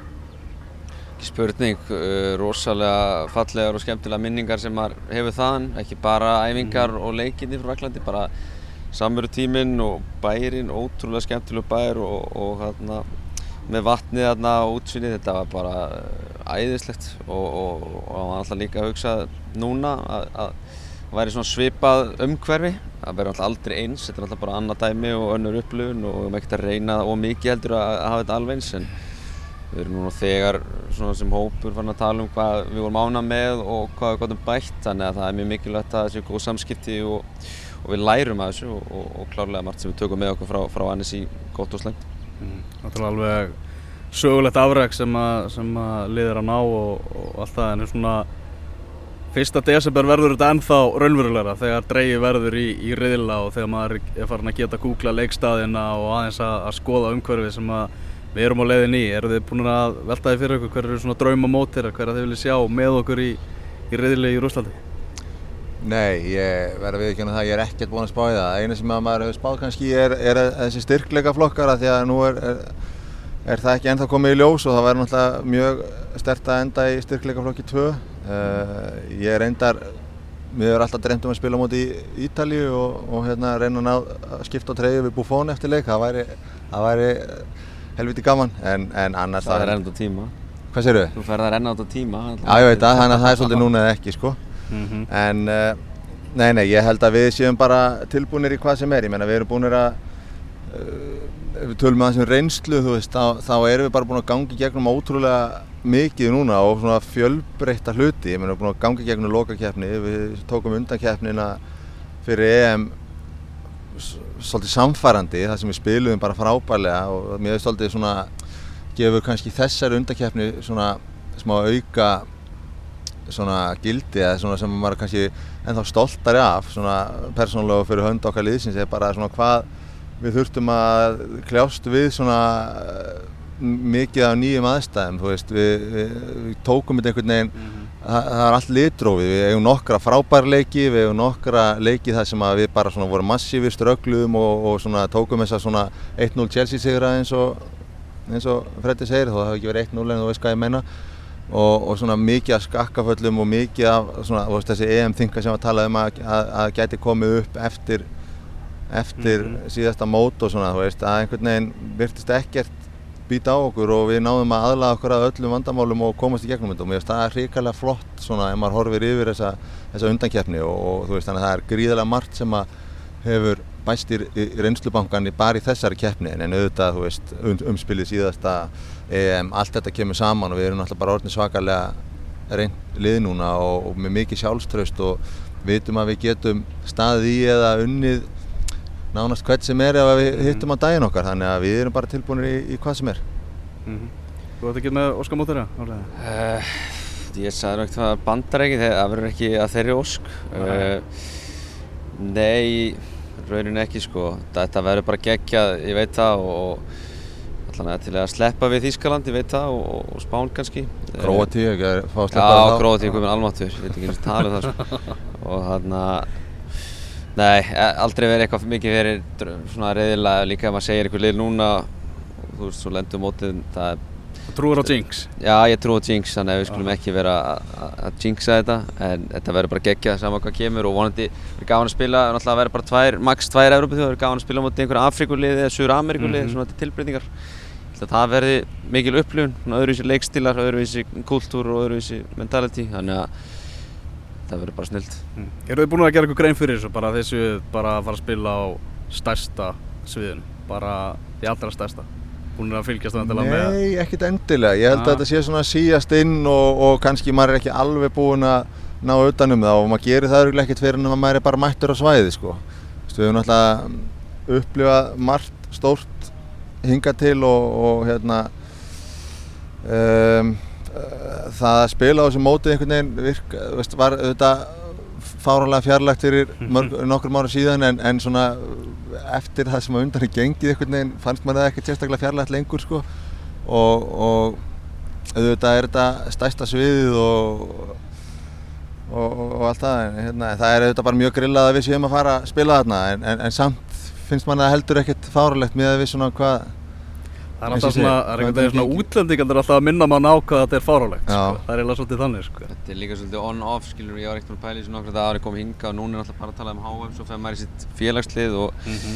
Spurning, uh, rosalega fallegar og skemmtilega minningar sem maður hefur þaðan, ekki bara æfingar mm. og leikinni frá Fraklandi, bara samveru tíminn og bærin, ótrúlega skemmtilega bær og, og hérna, með vatnið þarna og útsvinni, þetta var bara uh, æðislegt og, og maður alltaf líka að hugsa núna að, að væri svona svipað umhverfi það verður alltaf aldrei eins, þetta er alltaf bara annað dæmi og önnur upplifun og við erum ekkert að reyna og mikið heldur að hafa þetta alveg eins en við erum núna þegar svona sem hópur fann að tala um hvað við vorum ána með og hvað við gotum bætt þannig að það er mjög mikilvægt að það séu góð samskipti og, og við lærum að þessu og, og, og klárlega margt sem við tökum með okkur frá, frá Annesí gott og slengt Það er alveg sögulegt afræk sem að, sem að liðir að ná og allt það en svona Fyrsta desember verður þetta ennþá raunverulegra þegar dreyji verður í, í riðla og þegar maður er farin að geta að googla leikstaðina og aðeins að, að skoða umhverfið sem við erum á leiðin í. Eru þið búin að velta þið fyrir okkur hver eru svona draumamótir, hver að þið viljið sjá með okkur í, í riðli í Rúslandi? Nei, ég verður að viðkjöna það, ég er ekkert búin að spá í það. Einu sem maður hefur spáð kannski er, er þessi styrkleika flokkara því að nú er, er, er það ekki ennþá komið í ljós og það verður náttúrulega mjög stert að enda í styrkleika flokki 2 Uh, ég er reyndar, mér er alltaf dreymt um að spila mútið í Ítalíu og, og hérna reyna að, að skipta á treyju við Buffon eftir leik, það væri, það væri helviti gaman en, en annars það... Er á tíma. Hvað sér þau? Þú ferðar að renna át á tíma. Já ég veit það, þannig að það er svolítið núna eða ekki sko. Mm -hmm. En uh, nei nei, ég held að við séum bara tilbúinir í hvað sem er, ég menna við erum búinir að uh, ef við tölum með það sem reynslu þú veist, þá, þá erum við bara búin að gangi gegnum ótrúlega mikið núna og svona fjölbreytta hluti. Ég meina, búin að gangi gegnum lokakeppni við tókum undankeppnina fyrir EM svolítið samfærandi þar sem við spilum bara frábærlega og mér hefur svolítið svona gefur kannski þessari undankeppni svona smá auka svona gildi eða svona sem maður kannski ennþá stoltari af. Svona persónulega fyrir hönd okkar liðsins eða bara svona hvað við þurftum að kljást við svona mikið af nýjum aðstæðum veist, við, við, við tókum þetta einhvern veginn mm -hmm. það, það er allt litrófið við hefum nokkra frábærleiki við hefum nokkra leiki þar sem við bara vorum massífir ströggluðum og, og tókum þess að 1-0 Chelsea sigra eins og eins og Freddi segir þó það hefði ekki verið 1-0 en þú veist hvað ég meina og, og svona mikið af skakkaföllum og mikið af svona, veist, þessi EM-þinga sem var talað um að, að, að gæti komið upp eftir, eftir Mhm. síðasta mót og svona, þú veist, að einhvern veginn virtist ekkert býta á okkur og við náðum að aðlaða okkur að öllum vandamálum og komast í gegnum þetta. Og mér finnst það hrikalega flott svona ef maður horfir yfir þessa, þessa undankeppni og, og þú veist þannig að það er gríðarlega margt sem að hefur bæst í, í reynslubankan bara í þessari keppni. En auðvitað þú veist um, umspilið síðasta EM, allt þetta kemur saman og við erum náttúrulega bara orðin svakalega reynd lið núna og, og með mikið sjálfströst og vitum að við getum staðið í eða unnið nánast hvert sem er ef við hittum á daginn okkar þannig að við erum bara tilbúinir í, í hvað sem er Mhm. Þú ert ekki með Óskar Mótera? Uh, ég sagði nú ekkert að bandar ekki, það verður ekki að þeirri ósk. Uh, nei, raunin ekki sko. Þetta verður bara geggjað, ég veit það og til að sleppa við Þýskaland, ég veit það og, og Spán kannski. Króatíu, ekki að fá að Já, sleppa það Króatíu komið almáttur, ég veit ekki eins og tala um það sko. <laughs> Og hann að, nei, e- aldrei verið eitthvað mikið verið svona reyðilega líka ef maður segir eitthvað lið núna, og þú veist, svo lendur mótið, það er Þú trúir á Jinx? Já, ég trú á Jinx, þannig að við skulum ekki vera að- að að jinxa þetta en þetta verður bara geggjað saman hvað kemur og vonandi verður gaman að spila, náttúrulega verður bara tvær, max tvær Európa-þjóð, verður gaman að spila mot einhverja Afrikulið eða Súra Amerikulið, Mhm. svona til tilbreytingar Þannig að það verði mikil upplifun, öðruvísi leikstílar, öðruvísi kultúr og öðruvísi mentality, það verður bara snilt. Mm. Eru þið búin að gera eitthvað grein fyrir þessu? Bara þessu bara að fara að spila á stærsta sviðinu? Bara því allra stærsta? Búin að fylgjast það með? Nei, ekkert endilega. Ég held Ah. að þetta sé svona síjast inn og, og kannski maður er ekki alveg búinn að ná utanum það og maður gerir það örugglega ekkert fyrir en maður er bara mættur á svæði sko. Við hefum náttúrulega upplifað margt stórt hingað til og, og hérna um, það að spila á þessu móti einhvern veginn virk, veist, var auðvitað fáralega fjarlægt fyrir mörg, nokkrum ára síðan en, en svona eftir það sem að undan er gengið einhvern veginn fannst maður það ekkert sérstaklega fjarlægt lengur sko. Og, og auðvitað er þetta stærsta sviðið og, og, og allt það en hérna, það er auðvitað bara mjög grillað að við séum að fara að spila þarna en, en, en samt finnst mann það heldur ekkert fáralegt með að við svona hvað Það er alltaf svona, það er einhvern veginn er svona útlendingar alltaf að minna mann á hvað þetta er fárálegt, sko. Það er eiginlega svolítið þannig, sko. Þetta er líka svolítið on-off, skilur, ég var ekkert að pæla í þessu nokkra dagar, ég kom hinga og núna er alltaf bara að tala um HM, svo fer maður í sitt félagslið og Mhm.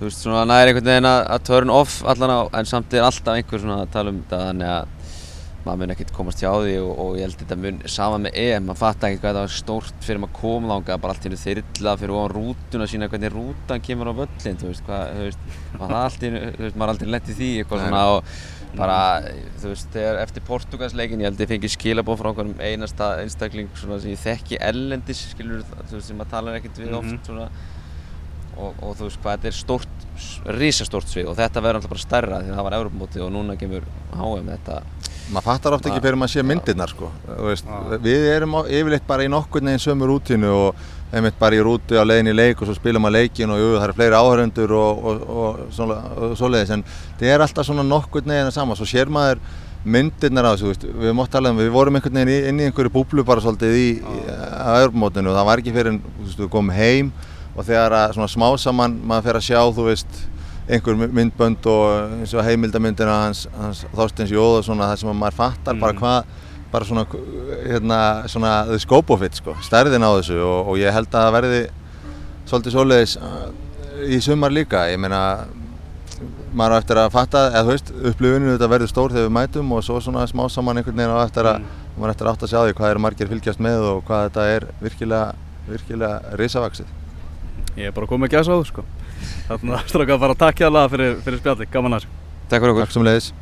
þú veist, svona næri einhvern veginn að, að turn off allan á, en samt er alltaf einhver svona að tala um þetta, þannig að maður mun ekkert komast hjá því og, og ég held þetta mun sama með EM, maður fatta ekkert hvað þetta var stórt fyrir maður kom þangað, bara allt í hennu þyrla fyrir ofan rútuna sína, hvernig rútan kemur á völlin, þú veist, hvað, þú veist, maður það allt í hennu, þú veist, maður aldrei lent í því eitthvað svona og bara, þú veist, þegar eftir Portugalsleikin, ég held ég fengi skilabóð frá einhverjum einasta einstakling svona sem ég þekki ellendis, skilur, þú veist, sem maður talar ekkert við Mhm. oft svona. Og, og þú veist hvað þetta er stórt, risastórt svið og þetta verður alltaf bara stærra því það var Europamóti og núna kemur HM þetta maður fattar ofta ekki Já. fyrir maður sé myndirnar sko. Veist, Já. við erum yfirleitt bara í nokkurn veginn sömu rútínu og einmitt bara í rútu á leiðin í leik og svo spilum maður leikin og jú, það eru fleiri áhöröndur og, og, og, og svoleiðis en það er alltaf svona nokkurn veginn að sama svo sér maður myndirnar á þessu þú veist, við mátt tala um, við vorum einhvern veginn inn í einhverju búblu bara svolítið í, á Europamótinu og það var ekki fyrir en við komum heim og þegar að svona smá saman maður fer að sjá þú veist einhver myndbönd og eins og heimildamyndina hans, hans Þorsteins Jóð og svona það sem að maður fattar bara Mhm. hvað bara svona, hérna, svona the scope of it sko, stærðin á þessu og, og ég held að það verði svolítið svoleiðis uh, í sumar líka, ég meina maður á eftir að fatta, eða þú veist upplifinu þetta verður stór þegar við mætum og svo svona smá saman einhvern veginn á eftir að maður á eftir að átt að sjá því hvað eru margir fylgjast með og hvað þetta er virkilega virkilega risavaksið Ég er bara komið að gæsa á þú, sko. Þannig að stráka að fara að takja alveg fyrir, fyrir spjalli, gaman að þessu. Takk fyrir okkur. Takk sem leiðis